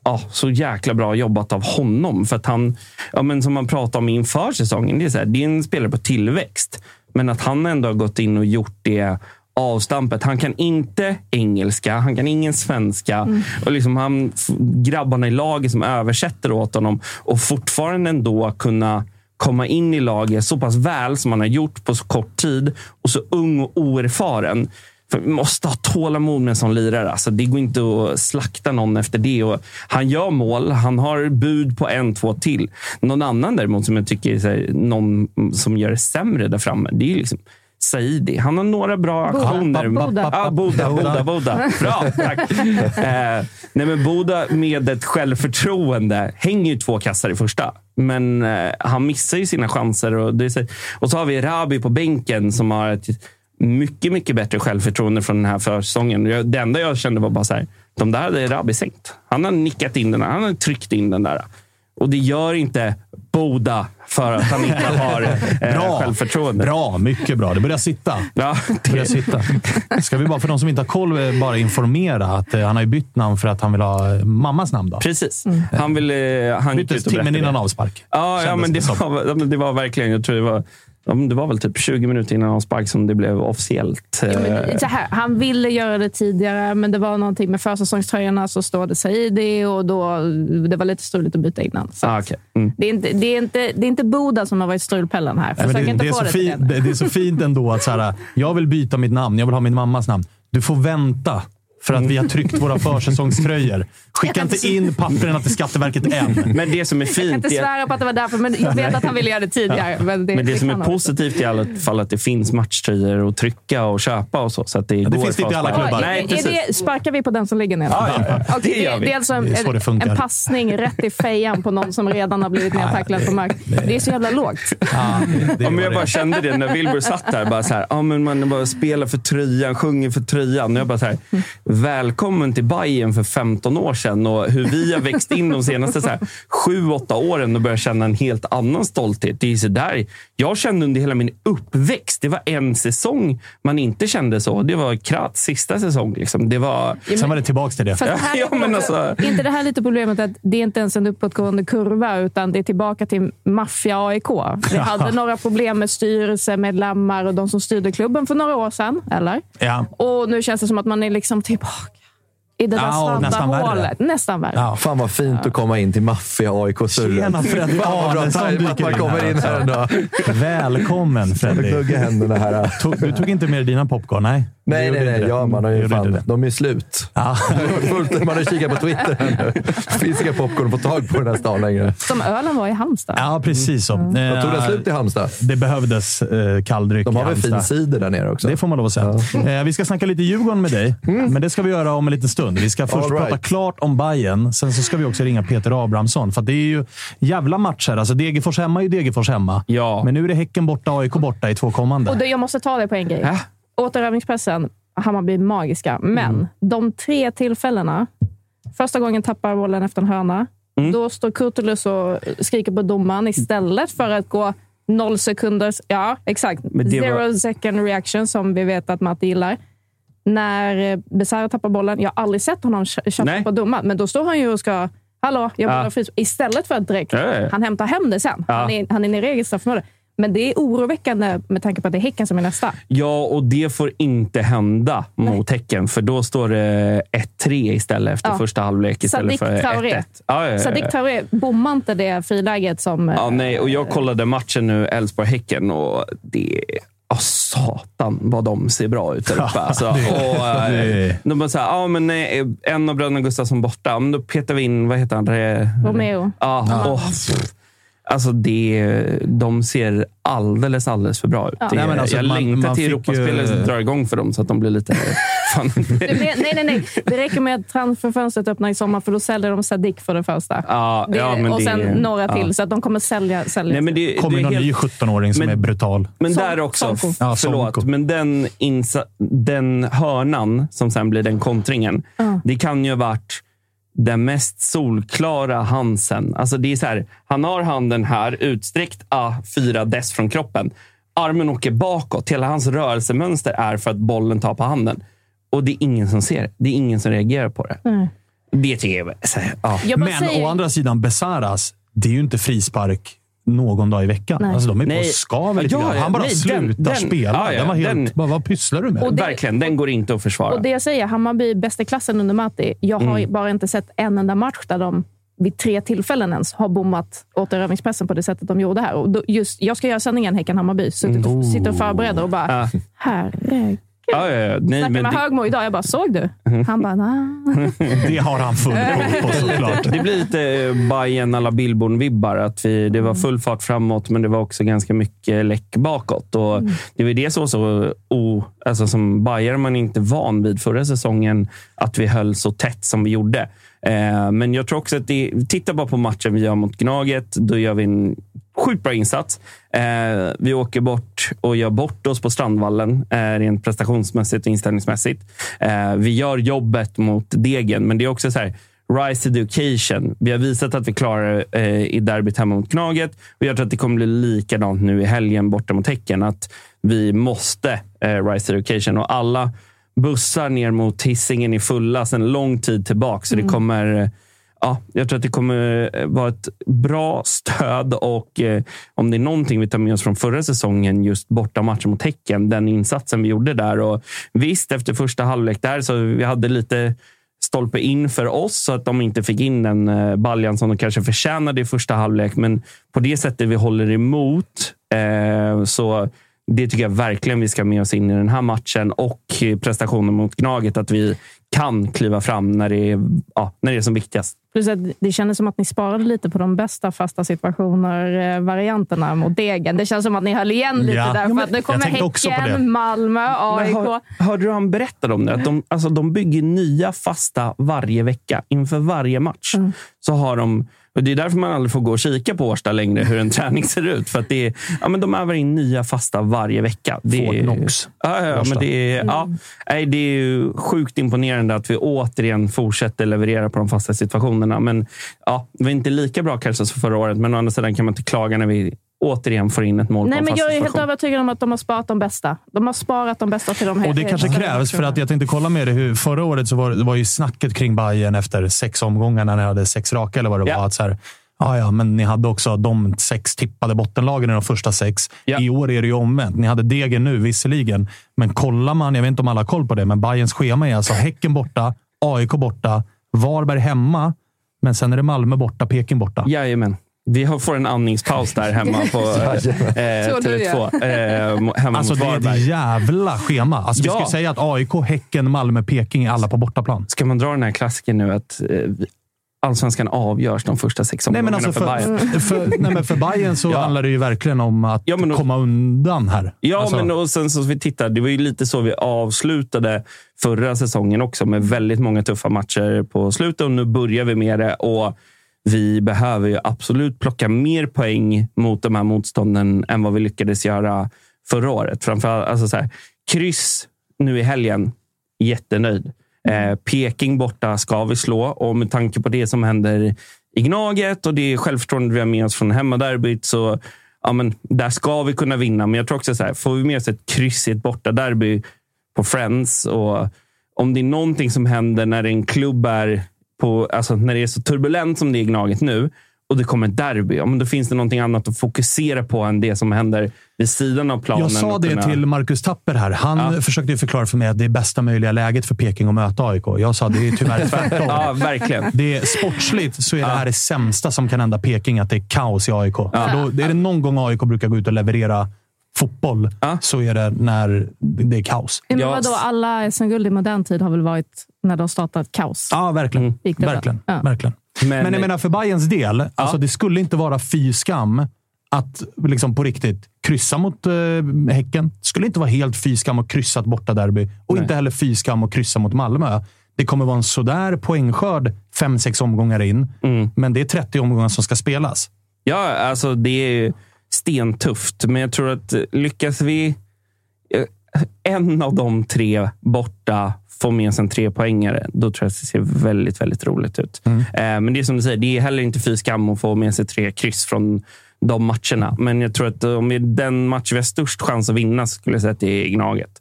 ja, så jäkla bra jobbat av honom. För att han, ja, men som man pratade om inför säsongen, det är, så här, det är en spelare på tillväxt. Men att han ändå har gått in och gjort det avstampet. Han kan inte engelska, han kan ingen svenska. Mm. Och liksom han, grabbarna i laget som översätter åt honom och fortfarande ändå kunna komma in i laget så pass väl som han har gjort på så kort tid och så ung och oerfaren. För vi måste ha tålamod med en sån lirare. Alltså, det går inte att slakta någon efter det. Och han gör mål. Han har bud på en, två till. Någon annan däremot som jag tycker är här, någon som gör det sämre där framme. Det är liksom Saidi. Han har några bra aktioner. Boda. Ah, Boda, Boda, Boda. Bra, tack. eh, nej, men Boda med ett självförtroende hänger ju två kassar i första. Men eh, han missar ju sina chanser. Och, det så, och så har vi Rabi på bänken som har ett mycket, mycket bättre självförtroende från den här försäsongen. Det enda jag kände var bara så här, de där hade Rabi sänkt. Han har nickat in den där. Han har tryckt in den där. Och det gör inte Boda för att han inte har eh, bra, självförtroende. Bra, mycket bra. Det börjar sitta. Ja, det börjar sitta. Ska vi bara, för de som inte har koll, eh, bara informera att eh, han har bytt namn för att han vill ha eh, mammas namn. Då. Precis. Mm. Han vill... Han Byttes timmen innan avspark. Ja, ja men det var, det var verkligen... Jag tror det var det var väl typ 20 minuter innan avspark som det blev officiellt. Ja, så här, han ville göra det tidigare, men det var någonting med försäsongströjorna så står det sig i det och då, det var lite struligt att byta innan. Ah, okay. mm. det, är inte, det, är inte, det är inte Boda som har varit strulpellen här. Nej, det, inte det, är få det, fin, det, det är så fint ändå att så här, jag vill byta mitt namn. Jag vill ha min mammas namn. Du får vänta för att vi har tryckt våra försäsongströjor. Skicka inte in papperna till Skatteverket än. Men det som är fint... Jag kan inte svära på att det var därför, men jag vet att han ville göra det tidigare. Men det, men det, det som är positivt i alla fall att det finns matchtröjor att trycka och köpa och så. så att det, ja, det finns inte i alla klubbar. Nej, är det, sparkar vi på den som ligger ner? Ja, ja, ja. Okay, det, gör vi. det är alltså en, en, passning rätt i fejan på någon som redan har blivit nedtacklad på mark. Det är så jävla lågt. Ja, det, men jag bara kände det när Wilbur satt där. Bara så här, ja, men man bara spelar för tröjan, sjunger för tröjan. Och jag bara så här, välkommen till Bayern för 15 år sedan och hur vi har växt in de senaste så här, sju, åtta åren och börjat känna en helt annan stolthet. Det är så där. Jag kände under hela min uppväxt, det var en säsong man inte kände så. Det var Kratz sista säsong. Liksom. Det var... Sen var det tillbaka till det. Fast här Ja, men alltså- inte det här lite problemet att det är inte ens en uppåtgående kurva, utan det är tillbaka till maffia-AIK. Vi hade några problem med styrelsemedlemmar och de som styrde klubben för några år sedan, eller? Ja. Och nu känns det som att man är liksom tillbaka i det där Ja, nästan värre. Nästan värre. Ja. Fan vad fint att komma in till maffia AIK-surret. Tjena, Fredrik Fan vad bra Arnesson tajmat att dyker man in kommer här, in här ändå. Välkommen Fredrik. Händerna här. Du tog inte med dig dina popcorn? Nej, Nej, nej, nej. Ja, man har ju gjorde fan, det. de är slut. Ja. Man har kikat på Twitter här nu. Det finns inga popcorn att få tag på den här stan längre. Som ölen var i Halmstad. ja, precis så. Vad Eh, tog den slut i Halmstad? Det behövdes eh, kalldryck De har väl fin cider där nere också? Det får man lov att säga. Eh, vi ska snacka lite Djurgården med dig, men det ska vi göra om en liten stund. Vi ska först All right. prata klart om Bayern. Sen så ska vi också ringa Peter Abrahamsson. För att det är ju jävla matcher. Alltså Degerfors hemma är ju Degerfors hemma. Ja. Men nu är det Häcken borta, AIK borta i två kommande. Och det, jag måste ta det på en grej. Äh? Återövningspressen, Hammarby magiska. Men Mm. de tre tillfällena. Första gången tappar bollen efter en hörna. Mm. Då står Kurtulus och skriker på domaren istället för att gå noll sekunders... Ja, exakt. Zero var- second reaction, som vi vet att Matte gillar. När eh, Besara tappar bollen. Jag har aldrig sett honom Nej. på domaren, men då står han ju och ska... Hallå, jag Ja. Istället för att direkt... Ja, ja, ja. Han hämtar hem det sen. Han, är, han är nere i eget straffområde. Men det är oroväckande med tanke på att det är Häcken som är nästa. Ja, och det får inte hända mot Häcken, för då står det 1-3 istället efter Ja. första halvlek istället Sadik för 1-1. Traoré. Ja, ja, ja, Sadik ja. Traoré bommar inte det friläget som... Ja, eh, nej, och jag kollade matchen nu, Elfsborg-Häcken, och det... Oh, satan vad de ser bra ut där uppe. Alltså, och, eh, de bara så här, ja, men nej, en av bröderna Gustafsson borta. Men då petar vi in, vad heter han? Det, Romeo. Ja, och, pff, alltså det, de ser alldeles, alldeles för bra ut. Ja. Det, Nej, men alltså, jag man- längtar man till Europaspelet ju- drar igång för dem så att de blir lite... Fan. Nej, nej, nej. Det räcker med att transferfönstret öppnar i sommar, för då säljer de Sadik för det första. Ja, Det, ja, men och det- sen några ja. till, så att de kommer sälja. sälja. Nej, men det, kommer det någon helt- ny 17-åring som Men- är brutal. Men Son- där också. Ja, förlåt, men den, insa- den hörnan som sen blir den kontringen. Det kan ju ha varit den mest solklara Hansen. Alltså det är så här, han har handen här utsträckt ah, fyra dess från kroppen. Armen åker bakåt. Hela hans rörelsemönster är för att bollen tar på handen. Och det är ingen som ser det. Det är ingen som reagerar på det. Det tycker jag är... så Ja. Jag Men säger, å andra sidan, Besaras, det är ju inte frispark någon dag i veckan. Nej. Alltså, de är på Nej. skaver lite Ja, grann. Han bara nej, slutar den- den- spela. ja, ja, den var helt, den- bara, vad pysslar du med? Och det- Verkligen, den går inte att försvara. och det jag säger, Hammarby bäst i klassen under Matti. Jag har Mm. bara inte sett en enda match där de vid tre tillfällen ens har bommat återövningspressen på det sättet de gjorde här. Och då, just, jag ska göra sändningen Häcken-Hammarby. Suttit och, sitter och förbereder och bara, Ja. herregud. Ja, ja, ja. Nej, Snackade men med det, Högmo idag. Jag bara, såg du? Han bara, nej. Det har han full koll på såklart. det blir lite eh, Bayern alla Billborn-vibbar. Att vi, det var full fart framåt, men det var också ganska mycket läck bakåt. Och Det var det som så... O, alltså som Bayern man inte van vid förra säsongen, att vi höll så tätt som vi gjorde. Eh, men jag tror också att det... Titta bara på matchen vi gör mot Gnaget. Då gör vi en sjukt bra insats. Eh, vi åker bort och gör bort oss på Strandvallen, eh, rent prestationsmässigt och inställningsmässigt. Eh, vi gör jobbet mot Degen, men det är också så här, Rise Education. Vi har visat att vi klarar eh, i derbyt hemma mot Knaget. Och jag tror att det kommer bli likadant nu i helgen borta mot Häcken. Att vi måste eh, Rise Education. Och alla bussar ner mot Hisingen är fulla sedan lång tid tillbaka. Så det kommer... Ja, jag tror att det kommer eh, vara ett bra stöd och eh, om det är någonting vi tar med oss från förra säsongen, just borta matchen mot Häcken, den insatsen vi gjorde där. Och visst, efter första halvlek där så vi hade lite stolpe in för oss så att de inte fick in den eh, baljan som de kanske förtjänade i första halvlek. Men på det sättet vi håller emot eh, så det tycker jag verkligen vi ska med oss in i den här matchen och eh, prestationen mot Gnaget. Att vi kan kliva fram när det är, ja, när det är som viktigast. Plus att det kändes som att ni sparade lite på de bästa fasta situationer-varianterna mot Degen. Det känns som att ni höll igen lite Ja. där. För att nu kommer. Häcken, Malmö, AIK. hör, hörde du han berättade om det? Att de, alltså, de bygger nya fasta varje vecka. Inför varje match så har de och Det är därför man aldrig får gå och kika på Årsta längre, hur en träning ser ut. För att det är, ja, men de övar in nya fasta varje vecka. Det är, Knox. Ja, ja, men det är, ja, nej, det är ju sjukt imponerande att vi återigen fortsätter leverera på de fasta situationerna. Men ja, det var inte lika bra kanske som förra året, men å andra sidan kan man inte klaga när vi återigen får in ett mål Nej, men jag är helt övertygad om att de har sparat de bästa. De har sparat de bästa till de här. Och det kanske krävs, för att jag tänkte kolla med det. Hur, förra året så var det var ju snacket kring Bayern efter sex omgångar när ni hade sex raka, eller vad det Ja. var. Att så här, ja, ja, men ni hade också de sex tippade bottenlagen i de första sex. Ja. I år är det ju omvänt. Ni hade degen nu, visserligen. Men kollar man, jag vet inte om alla har koll på det, men Bayerns schema är alltså Häcken borta, AIK borta, Varberg hemma, men sen är det Malmö borta, Peking borta. Jajamän. Vi har- får en andningspaus där hemma på eh, Tror du Tele2. Eh, mo- hemma Alltså mot det är Varberg. ett jävla schema. Alltså, Vi Ja. ska säga att AIK, Häcken, Malmö, Peking är alla på bortaplan. Ska man dra den här klassiken nu att eh, allsvenskan avgörs de första sex Nej, omgångarna men alltså för, för, Bayern? för, nej, men för Bayern så Ja. handlar det ju verkligen om att Ja, men då- komma undan här. Ja, Alltså, men och sen så vi tittar, det var ju lite så vi avslutade förra säsongen också med väldigt många tuffa matcher på slutet och nu börjar vi med det. Och vi behöver ju absolut plocka mer poäng mot de här motstånden än vad vi lyckades göra förra året. Framförallt alltså så här, kryss nu i helgen, jättenöjd. Eh, Peking borta ska vi slå och med tanke på det som händer i Gnaget och det självförtroende vi har med oss från hemmaderbyt så ja, men där ska vi kunna vinna. Men jag tror också så här, får vi med oss ett kryss i ett bortaderby på Friends och om det är någonting som händer när en klubb är på, alltså när det är så turbulent som det är Gnaget nu och det kommer ett derby, ja, men då finns det någonting annat att fokusera på än det som händer vid sidan av planen. Jag sa det kunna- till Marcus Tapper här. Han Ja. försökte ju förklara för mig att det är bästa möjliga läget för Peking att möta AIK. Jag sa det är tyvärr tvärtom. Ja, verkligen. Det är, sportsligt så är det här det sämsta som kan hända Peking, att det är kaos i AIK. För då, det är det någon gång AIK brukar gå ut och leverera fotboll, Ja. så är det när det är kaos. Men Ja, vadå, alla SM-guld i modern tid har väl varit när de startat kaos? Ja, verkligen. Gick det bra? verkligen. Ja. verkligen. Men- Men, jag menar, för Bayerns del, alltså, det skulle inte vara fy skam att liksom på riktigt kryssa mot eh, Häcken. Det skulle inte vara helt fy skam att kryssa ett bortaderby. Och Nej. inte heller fy skam att kryssa mot Malmö. Det kommer vara en sådär poängskörd fem, sex omgångar in. Mm. Men det är 30 omgångar som ska spelas. Ja, alltså det är stentufft, men jag tror att lyckas vi eh, en av de tre borta får med sig en trepoängare, då tror jag att det ser väldigt, väldigt roligt ut. Mm. Eh, Men det är som du säger, det är heller inte fy skam att få med sig tre kryss från de matcherna. Men jag tror att om det är den match vi har störst chans att vinna skulle jag säga att det är Gnaget.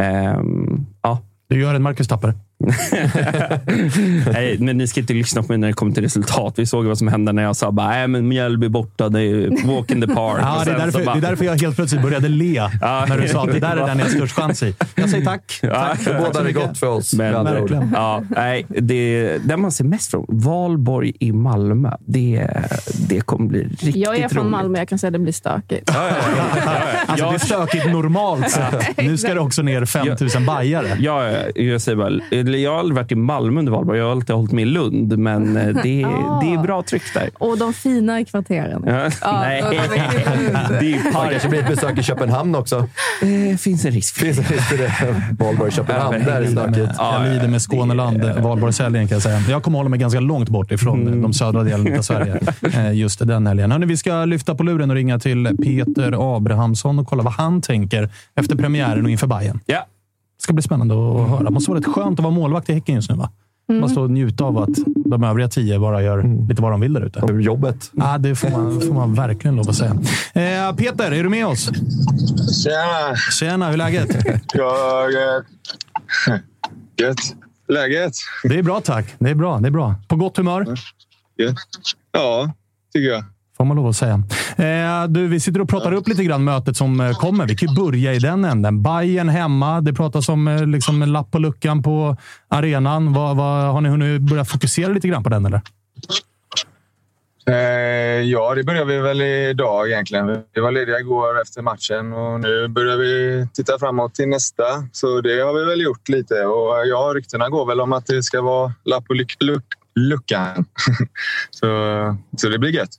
Ehm, ja. Du gör en Marcus Tapper. Nej, men ni ska inte lyssna på mig när det kommer till resultat. Vi såg vad som hände när jag sa bara, nej men Mjällby borta, det är walk in the park. Ja, det, är därför, bara- det är därför jag helt plötsligt började le när du sa att det där är den jag har störst chans i. Jag säger tack. Ja. tack. Då bådar det gott för oss. Men, ord. verkligen. ja, nej, det, det man ser mest från, Valborg i Malmö, det, det kommer bli riktigt Jag är från roligt. Malmö, jag kan säga att det blir stökigt. Ja, ja. Alltså, det är stökigt normalt sett. Nu ska det också ner 5000 bajare. Ja, ja, jag säger bara, jag har aldrig varit i Malmö under valborg. Jag har alltid hållit mig i Lund, men eh, det, Ah. det är bra tryck där. Och de fina i kvarteren. Ja, nej, då- då- det är Det park. kanske blir ett besök i Köpenhamn också. Det finns en risk för Finns det risk för det? Valborg, Köpenhamn. Där är stökigt. Ja, Jag lider med Skåneland, Valborgshelgen kan jag säga. Jag kommer hålla mig ganska långt bort ifrån de södra delarna av Sverige eh, just den helgen. Hörrni, vi ska lyfta på luren och ringa till Peter Abrahamsson och kolla vad han tänker efter premiären och inför Bayern. Ja. Det ska bli spännande att höra. Det måste vara rätt skönt att vara målvakt i Häcken just nu, va? Man står och njuta av att de övriga tio bara gör lite vad de vill där ute. Jobbet. Ja, det får man, får man verkligen lov att säga. Eh, Peter, är du med oss? Tjena! Tjena, hur är läget? Jag... Gött. Läget? Det är bra tack. Det är bra. Det är bra. På gott humör? Ja, tycker jag. Får man lov att säga. Eh, du, vi sitter och pratar upp lite grann mötet som eh, kommer. Vi kan ju börja i den änden. Bayern hemma. Det pratas om eh, liksom en lapp på luckan på arenan. Vad, vad, har ni hunnit börja fokusera lite grann på den? Eller? Eh, ja, det börjar vi väl idag egentligen. Vi var lediga igår efter matchen och nu börjar vi titta framåt till nästa. Så det har vi väl gjort lite. Och eh, ja, ryktena går väl om att det ska vara lapp på luck- luck- luckan. så, så det blir gött.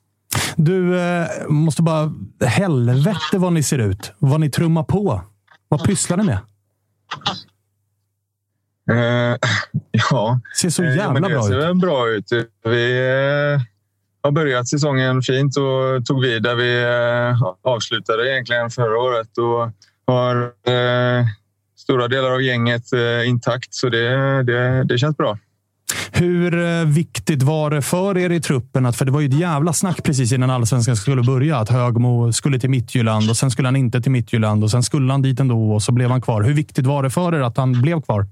Du, eh, måste bara... Helvete vad ni ser ut. Vad ni trummar på. Vad pysslar ni med? Eh, ja, ser så Eh, ja, jävla men det bra ser ut. väl bra ut. Vi eh, har börjat säsongen fint och tog vid där vi eh, avslutade egentligen förra året och har eh, stora delar av gänget intakt, så det, det, det känns bra. Hur eh, viktigt var det för er i truppen? Att, för det var ju ett jävla snack precis innan allsvenskan skulle börja. Att Högmo skulle till Midtjylland och sen skulle han inte till Midtjylland och sen skulle han dit ändå och så blev han kvar. Hur viktigt var det för er att han blev kvar?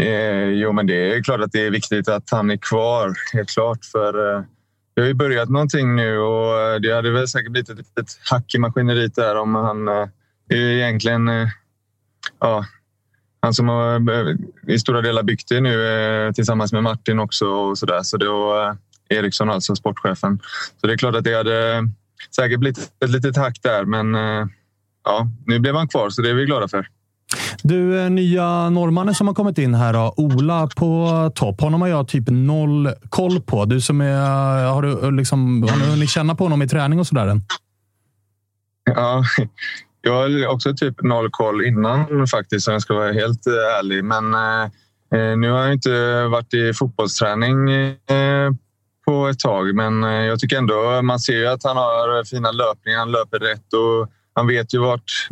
Eh, jo, men det är klart att det är viktigt att han är kvar. Helt klart. För eh, vi har ju börjat någonting nu och eh, det hade väl säkert blivit ett litet hack i maskineriet där om han eh, är egentligen eh, ja, han som har eh, i stora delar byggt det nu eh, tillsammans med Martin också och så där. Så då eh, Eriksson alltså sportchefen. Så det är klart att det hade säkert blivit ett litet hack där, men ja, nu blev han kvar så det är vi glada för. Du, nya norrmannen som har kommit in här, då, Ola på topp. Honom har jag typ noll koll på. Du som är, har, du liksom, har ni hunnit känna på honom i träning och sådär? Ja, jag har också typ noll koll innan faktiskt, om jag ska vara helt eh, ärlig. Men eh, eh, nu har jag inte varit i fotbollsträning eh, på ett tag, men eh, jag tycker ändå man ser ju att han har fina löpningar. Han löper rätt och han vet ju vart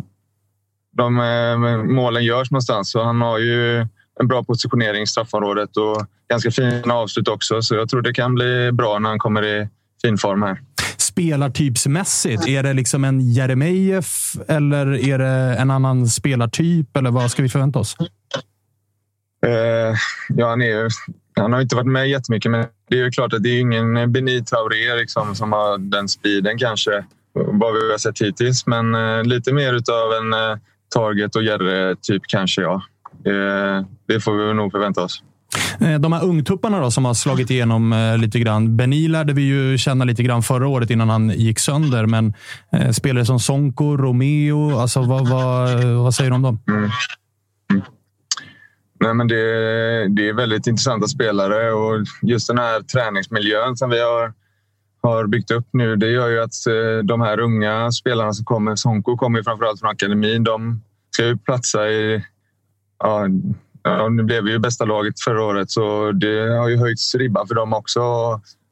de eh, målen görs någonstans. Så han har ju en bra positionering i straffområdet och ganska fina avslut också. Så jag tror det kan bli bra när han kommer i fin form här. Spelartypsmässigt, är det liksom en Jeremejeff eller är det en annan spelartyp? Eller vad ska vi förvänta oss? Uh, ja, han, är, han har inte varit med jättemycket, men det är ju klart att det är ingen Beni Traoré liksom, som har den speeden kanske, vad vi har sett hittills. Men uh, lite mer av en uh, Target och Jerre-typ kanske, ja. Det får vi nog förvänta oss. Eh, de här ungtupparna då, som har slagit igenom eh, lite grann. Beni lärde vi ju känna lite grann förra året innan han gick sönder. Men eh, spelare som Sonko, Romeo, alltså, vad, vad, vad säger du om dem? Mm. Mm. Nej, men det, det är väldigt intressanta spelare och just den här träningsmiljön som vi har, har byggt upp nu, det gör ju att eh, de här unga spelarna som kommer, Sonko kommer ju framförallt från akademin, de ska ju platsa i ja, Ja, nu blev vi ju bästa laget förra året så det har ju höjts ribban för dem också.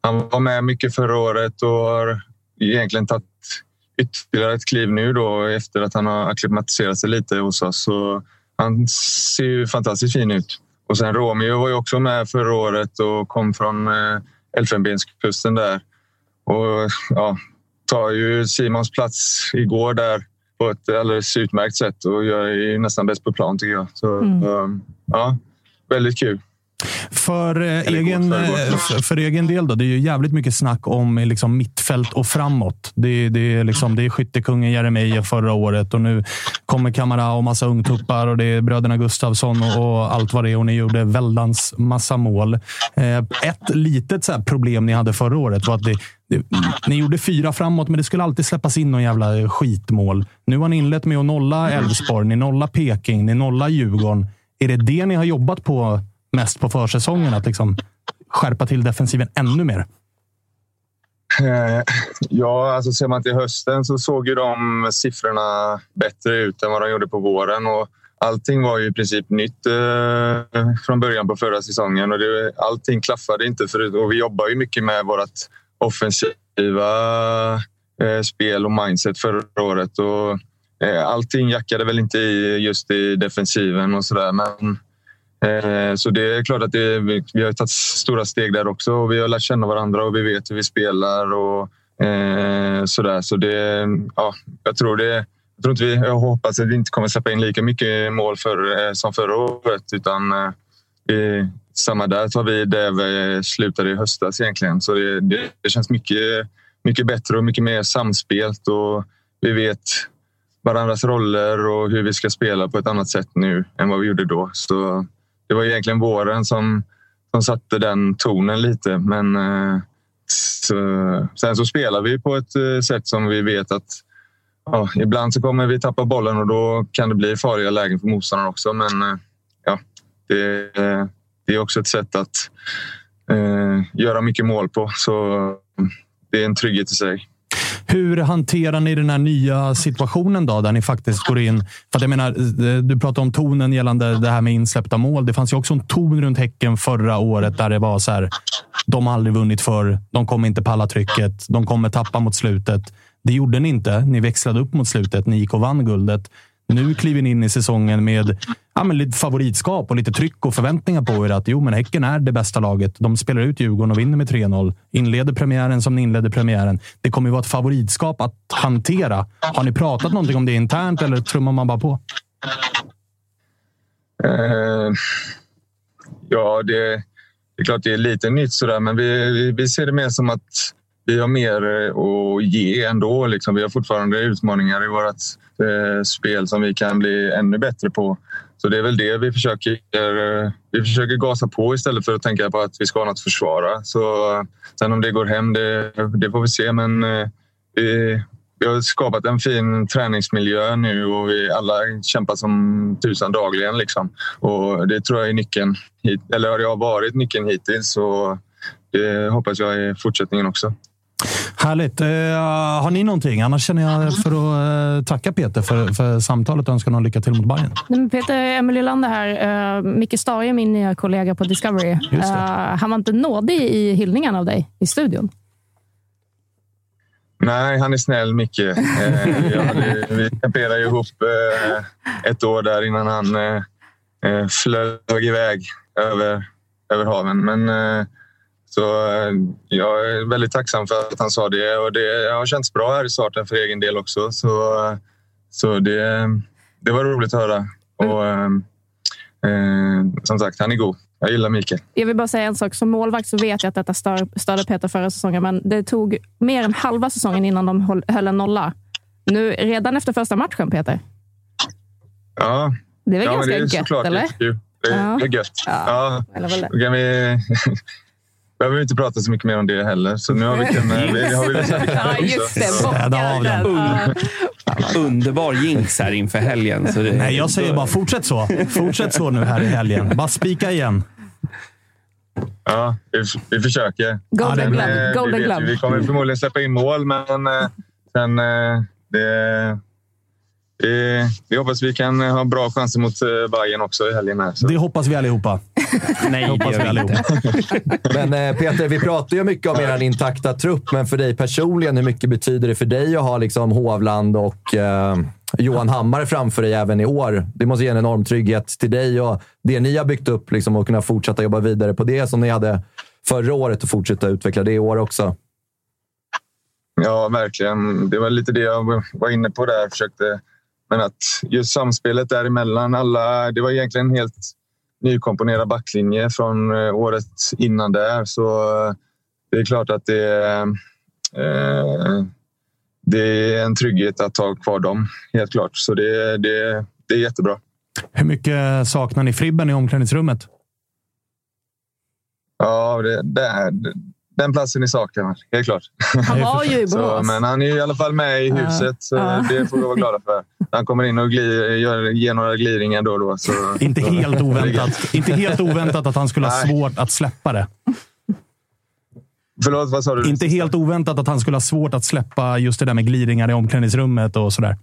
Han var med mycket förra året och har egentligen tagit ytterligare ett kliv nu då efter att han har akklimatiserat sig lite hos oss. Så han ser ju fantastiskt fin ut. Och sen Romeo var ju också med förra året och kom från eh, Elfenbenskusten där. Och ja, tar ju Simons plats igår där på ett alldeles utmärkt sätt och jag är nästan bäst på plan tycker jag. Så, mm. um, ja, väldigt kul. För, eh, egen, eh, för, för, egen del, då, det är ju jävligt mycket snack om eh, liksom, mittfält och framåt. Det, det, är, liksom, det är skyttekungen Jeremejeff förra året och nu kommer Kamara och massa ungtuppar och det är bröderna Gustavsson och, och allt vad det är. Och ni gjorde väldans massa mål. Eh, ett litet så problem ni hade förra året var att det, det, ni gjorde fyra framåt, men det skulle alltid släppas in någon jävla skitmål. Nu har ni inlett med att nolla Elfsborg, ni nolla Peking, ni nolla Djurgården. Är det det ni har jobbat på mest på försäsongen? Att liksom skärpa till defensiven ännu mer? Eh, ja, alltså ser man till hösten så såg ju de siffrorna bättre ut än vad de gjorde på våren. Och allting var ju i princip nytt eh, från början på förra säsongen. Och det, allting klaffade inte. Förut. och vi jobbar ju mycket med vårt offensiva eh, spel och mindset förra året. Och, allting jackade väl inte i just i defensiven och sådär. Men Eh, så det är klart att det, vi har tagit stora steg där också. Och vi har lärt känna varandra och vi vet hur vi spelar och eh, sådär. Så det, ja, jag tror det. Jag, tror inte vi, jag hoppas att vi inte kommer släppa in lika mycket mål för, eh, som förra året. Utan eh, vi, samma där tar vi där vi slutade i höstas egentligen. Så det, det, det känns mycket, mycket bättre och mycket mer samspelt. Och vi vet varandras roller och hur vi ska spela på ett annat sätt nu än vad vi gjorde då. Så det var egentligen våren som, som satte den tonen lite. Men eh, så, sen så spelar vi på ett eh, sätt som vi vet att ja, ibland så kommer vi tappa bollen och då kan det bli farliga lägen för motståndaren också. Men eh, ja, det, det, är också ett sätt att eh, göra mycket mål på. Så det är en trygghet i sig. Hur hanterar ni den här nya situationen då, där ni faktiskt går in? För jag menar, eh, du pratade om tonen gällande det här med insläppta mål. Det fanns ju också en ton runt Häcken förra året där det var så här. De har aldrig vunnit för. De kommer inte palla trycket. De kommer tappa mot slutet. Det gjorde ni inte. Ni växlade upp mot slutet. Ni gick och vann guldet. Nu kliver ni in i säsongen med ja, men lite favoritskap och lite tryck och förväntningar på er att jo, men Häcken är det bästa laget. De spelar ut Djurgården och vinner med 3-0. Inleder premiären som ni inledde premiären. Det kommer ju vara ett favoritskap att hantera. Har ni pratat någonting om det internt eller trummar man bara på? Uh, ja, det, det, är klart det är lite nytt sådär, men vi, vi, vi ser det mer som att vi har mer att ge ändå. Liksom. Vi har fortfarande utmaningar i vårt Eh, spel som vi kan bli ännu bättre på. Så det är väl det vi försöker, eh, vi försöker gasa på istället för att tänka på att vi ska ha något att försvara. Så, eh, sen om det går hem, det, det får vi se. Men eh, vi, vi har skapat en fin träningsmiljö nu och vi alla kämpar som tusan dagligen. Liksom. Och det tror jag är nyckeln, hit, eller det har varit nyckeln hittills. Och det hoppas jag i fortsättningen också. Härligt. Uh, har ni någonting? Annars känner jag för att uh, tacka Peter för, för samtalet och önska honom lycka till mot Bayern. Peter Emil Lander här. Uh, Micke Stare, min nya kollega på Discovery. Uh, han var inte nådig i hyllningen av dig i studion. Nej, han är snäll, Micke. hade, vi kamperade ihop ett år där innan han flög iväg över, över haven. Men så eh, jag är väldigt tacksam för att han sa det och det har känts bra här i starten för egen del också. Så, så det, det var roligt att höra. Och, eh, eh, som sagt, han är god. Jag gillar Mikael. Jag vill bara säga en sak. Som målvakt så vet jag att detta stör, störde Peter förra säsongen, men det tog mer än halva säsongen innan de höll en nolla. Nu, redan efter första matchen, Peter. Ja. Det är väl ja, ganska det är gött, eller? Det är, det är gött. Ja. ja. Då kan vi behöver vi inte prata så mycket mer om det heller. Så nu har vi kunnat... Vi, har vi ja, just det. Städa av den. Underbar jinx här inför helgen. Så det... Nej, jag säger bara fortsätt så. Fortsätt så nu här i helgen. Bara spika igen. Ja, vi, vi försöker. Golden ja, Glove. Golden vi, vi kommer förmodligen släppa in mål, men eh, sen... Eh, det, vi, vi hoppas vi kan ha bra chanser mot eh, Bayern också i helgen. Här, så. Det hoppas vi allihopa. Nej, det hoppas vi inte. men eh, Peter, vi pratar ju mycket om er intakta trupp, men för dig personligen, hur mycket betyder det för dig att ha liksom Hovland och eh, Johan Hammar framför dig även i år? Det måste ge en enorm trygghet till dig och det ni har byggt upp liksom, och kunna fortsätta jobba vidare på det som ni hade förra året och fortsätta utveckla det i år också. Ja, verkligen. Det var lite det jag var inne på där. Försökte men att just samspelet däremellan. Alla, det var egentligen en helt nykomponerad backlinje från eh, året innan där. Så eh, det är klart att det, eh, det är en trygghet att ha kvar dem, helt klart. Så det, det, det är jättebra. Hur mycket saknar ni Fribben i omklädningsrummet? Ja, det, det, den platsen i saken, helt klart. Han var ju i så, Men han är i alla fall med i huset, så ja. det får vi vara glada för. Han kommer in och glir, gör, ger några gliringar då och då. Så, inte, helt oväntat, inte helt oväntat att han skulle ha svårt att släppa det. Förlåt, vad sa du? Inte helt oväntat att han skulle ha svårt att släppa just det där med gliringar i omklädningsrummet och sådär.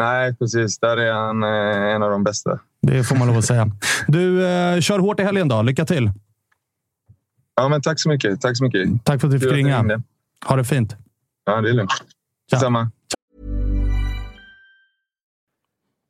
Nej, precis. Där är han eh, en av de bästa. Det får man lov att säga. Du, eh, kör hårt i helgen då. Lycka till! Ja, men tack så mycket. Tack så mycket. Tack för att du fick ringa. Ha det fint. Ja, det är lugnt. Detsamma.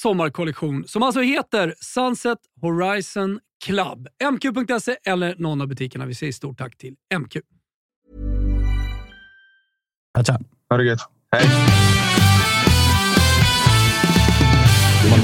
sommarkollektion som alltså heter Sunset Horizon Club. MQ.se eller någon av butikerna. Vi säger stort tack till MQ. Ha det gött. Hej!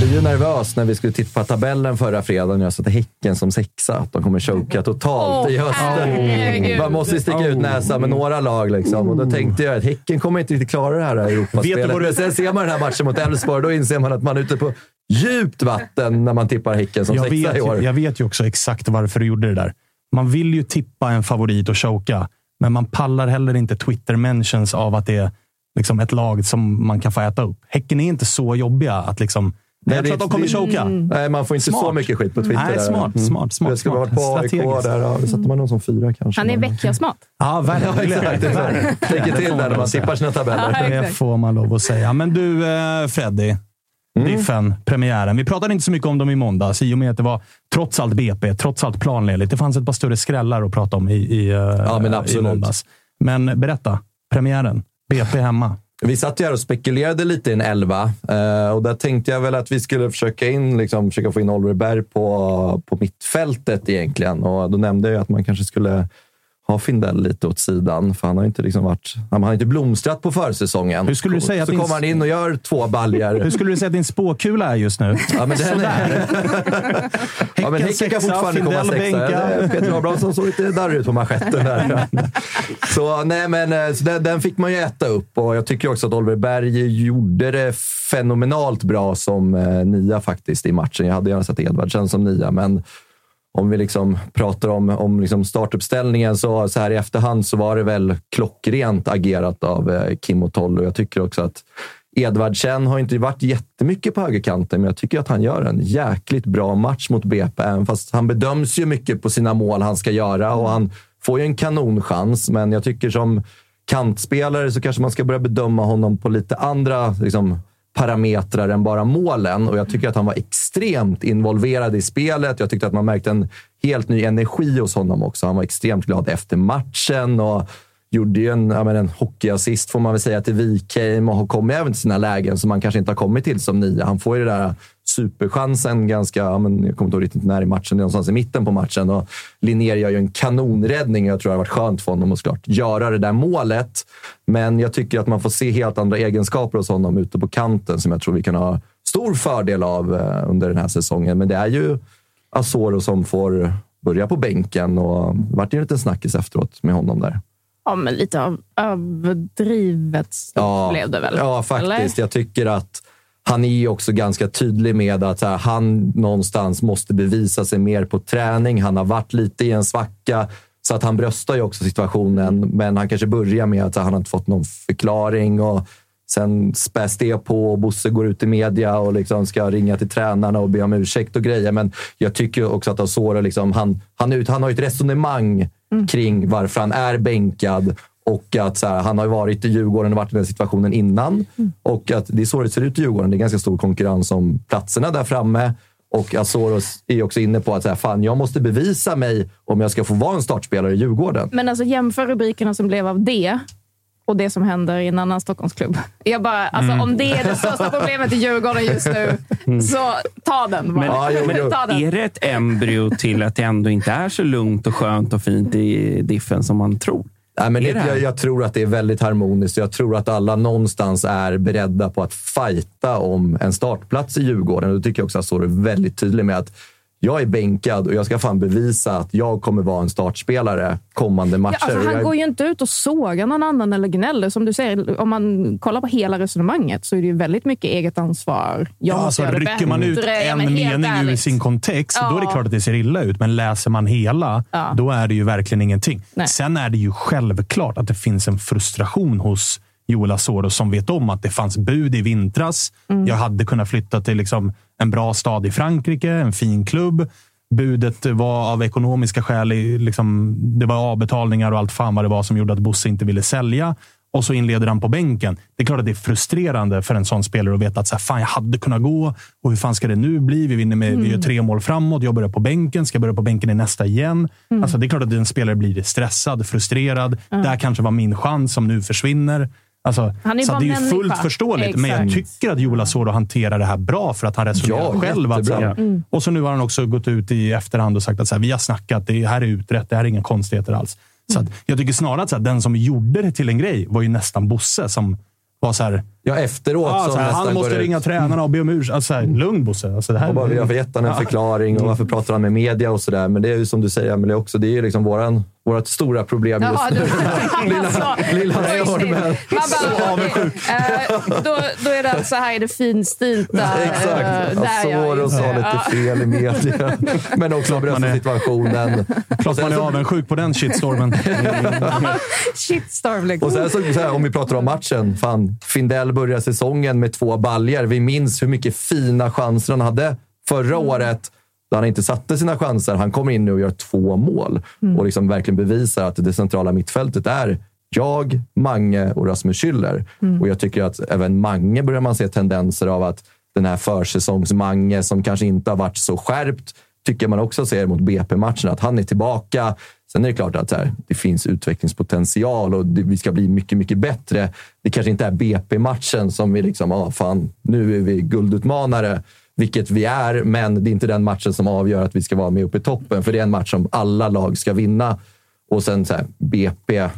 Blir ju nervös när vi skulle titta på tabellen förra fredagen. Jag satte Häcken som sexa. Att de kommer choka totalt i Åh, hösten. Man måste sticka ut näsan med några lag. Liksom. Och då tänkte jag att Häcken kommer inte riktigt klara det här Vet du Europaspelet. Men sen ser man den här matchen mot Elfsborg. Då inser man att man är ute på djupt vatten när man tippar Häcken som jag sexa vet, i år. ju, jag vet ju också exakt varför du gjorde det där. Man vill ju tippa en favorit och choka, men man pallar heller inte Twitter-mentions av att det är liksom ett lag som man kan få äta upp. Häcken är inte så jobbiga att liksom... Nej, jag tror att de kommer choka. Nej, man får inte så Smart. mycket skit på Twitter. Nej, där. smart, Mm. smart, smart, Jag skulle ha varit på AIK där. Ja, då satte man någon som fyra kanske. Han är veckiasmart. Ja, verkligen. Ja, exakt, exakt. Tänker till där när man tippar sina tabeller. Ja, Det får man lov att säga. Men du, eh, Freddy. Mm. Diffen, premiären. Vi pratade inte så mycket om dem i måndags i och med att det var trots allt BP, trots allt planledigt. Det fanns ett par större skrällar att prata om i, i, eh, Ja, men i absolut. måndags. Men berätta, premiären. BP hemma. Vi satt ju här och spekulerade lite i en elva eh, och där tänkte jag väl att vi skulle försöka, in, liksom, försöka få in Oliver Berg på, på mittfältet egentligen. Och då nämnde jag att man kanske skulle ha Findell lite åt sidan, för han har inte liksom varit, han har inte blomstrat på försäsongen. Hur skulle du säga att Så din- kommer han in och gör två baljor. Hur skulle du säga att din spåkula är just nu? Ja, men den är... ja, men Häcken kan fortfarande komma sexa. bänka. Ja, Peter Abrahamsson såg lite darrig ut på manschetten där. Så, nej, men, eh, så den, den fick man ju äta upp och jag tycker också att Oliver Berg gjorde det fenomenalt bra som eh, nia faktiskt i matchen. Jag hade gärna sett Edvardsen som nia, men om vi liksom pratar om, om liksom startuppställningen så, så här i efterhand så var det väl klockrent agerat av eh, Kim och Toll och jag tycker också att Edvardsen har inte varit jättemycket på högerkanten, men jag tycker att han gör en jäkligt bra match mot BP. Även fast han bedöms ju mycket på sina mål han ska göra och han får ju en kanonchans. Men jag tycker som kantspelare så kanske man ska börja bedöma honom på lite andra liksom, parametrar än bara målen. Och jag tycker att han var extremt involverad i spelet. Jag tyckte att man märkte en helt ny energi hos honom också. Han var extremt glad efter matchen. och gjorde ju en, ja, men en hockeyassist får man väl säga till Wikheim och har kommit även till sina lägen som man kanske inte har kommit till som nia. Han får ju det där superchansen ganska, ja, men jag kommer inte ihåg riktigt när i matchen, det är någonstans i mitten på matchen. Och Linnér gör ju en kanonräddning och jag tror det har varit skönt för honom att såklart göra det där målet. Men jag tycker att man får se helt andra egenskaper hos honom ute på kanten som jag tror vi kan ha stor fördel av eh, under den här säsongen. Men det är ju Asoro som får börja på bänken och det vart ju en liten snackis efteråt med honom där. Ja, men lite av överdrivet stort blev det väl? Ja, faktiskt. Eller? Jag tycker att han är ju också ganska tydlig med att här, han någonstans måste bevisa sig mer på träning. Han har varit lite i en svacka, så att han bröstar ju också situationen. Men han kanske börjar med att han inte fått någon förklaring. Och Sen späs det på och Bosse går ut i media och liksom ska ringa till tränarna och be om ursäkt och grejer. Men jag tycker också att Asoro, liksom, han, han, ut, han har ju ett resonemang kring varför han är bänkad och att så här, han har ju varit i Djurgården och varit i den situationen innan. Och att det är så det ser ut i Djurgården. Det är ganska stor konkurrens om platserna där framme. Och Azoros är också inne på att så här, fan, jag måste bevisa mig om jag ska få vara en startspelare i Djurgården. Men alltså jämför rubrikerna som blev av det och det som händer i en annan Stockholmsklubb. Jag bara, alltså, Mm. Om det är det största problemet i Djurgården just nu, så ta den bara. Men, men ta den. är det ett embryo till att det ändå inte är så lugnt och skönt och fint i diffen som man tror? Nej, men det, det jag, jag tror att det är väldigt harmoniskt. Jag tror att alla någonstans är beredda på att fighta om en startplats i Djurgården. Då tycker jag också att Asoro är väldigt tydlig med att jag är bänkad och jag ska fan bevisa att jag kommer vara en startspelare kommande matcher. Ja, alltså, han är- går ju inte ut och sågar någon annan eller gnäller. Som du säger, om man kollar på hela resonemanget så är det ju väldigt mycket eget ansvar. Jag Ja, alltså, rycker man ut. Ja, en mening ur sin kontext, då är det Ja. klart att det ser illa ut. Men läser man hela, Ja. då är det ju verkligen ingenting. Nej. Sen är det ju självklart att det finns en frustration hos Joel Asoro som vet om att det fanns bud i vintras. Mm. Jag hade kunnat flytta till liksom en bra stad i Frankrike, en fin klubb. Budet var av ekonomiska skäl, liksom, det var avbetalningar och allt fan vad det var som gjorde att Bosse inte ville sälja. Och så inleder han på bänken. Det är klart att det är frustrerande för en sån spelare att veta att så här, fan, jag hade kunnat gå. Och hur fan ska det nu bli? Vi vinner med, vi gör Mm. tre mål framåt. Jag börjar på bänken. Ska jag börja på bänken i nästa igen? Mm. Alltså, det är klart att en spelare blir stressad, frustrerad. Det här kanske var min chans som nu försvinner. Alltså, Han är så bara det är ju människa. fullt förståeligt. Men jag Exakt. tycker att Joel Asoro hanterar det här bra för att han resonerar Ja, själv. Att, så här. Mm. Och så nu har han också gått ut i efterhand och sagt att så här, vi har snackat. Det här är utrett. Det här är inga konstigheter alls. Så att, jag tycker snarare att så här, den som gjorde det till en grej var ju nästan Bosse som var så här. Ja, efteråt Ja, som så här, nästan han måste går ut. ringa tränarna och be om ursäkt. Alltså, här, lugn Bosse. Alltså, det här, Och bara, vi har gett honom en Ja. förklaring och varför pratar han med media och sådär. Men det är ju som du säger, Emelie, också. Det är ju liksom våran, vårat stora problem just nu. du, lilla, alltså, lilla bara, eh, då, då är det alltså här är det finstilta. eh, Exakt. där jag Asoro sa lite fel i media. Men också är- situationen. Klart man är avundsjuk på den shitstormen. Shitstorm liksom. Och sen så, så här, om vi pratar om matchen. Fan, Findell börjar säsongen med två baljer. Vi minns hur mycket fina chanser han hade förra året. Där han inte satte sina chanser. Han kommer in nu och gör två mål. Och liksom verkligen bevisar att det centrala mittfältet är jag, Mange och Rasmus Schüller. Och jag tycker att även Mange börjar man se tendenser av att den här försäsongsmange som kanske inte har varit så skärpt tycker man också ser mot BP-matchen att han är tillbaka. Sen är det klart att här, det finns utvecklingspotential och det, vi ska bli mycket, mycket bättre. Det kanske inte är BP-matchen som vi liksom, ah, fan, nu är vi guldutmanare, vilket vi är, men det är inte den matchen som avgör att vi ska vara med uppe i toppen, för det är en match som alla lag ska vinna. Och sen så här, BP,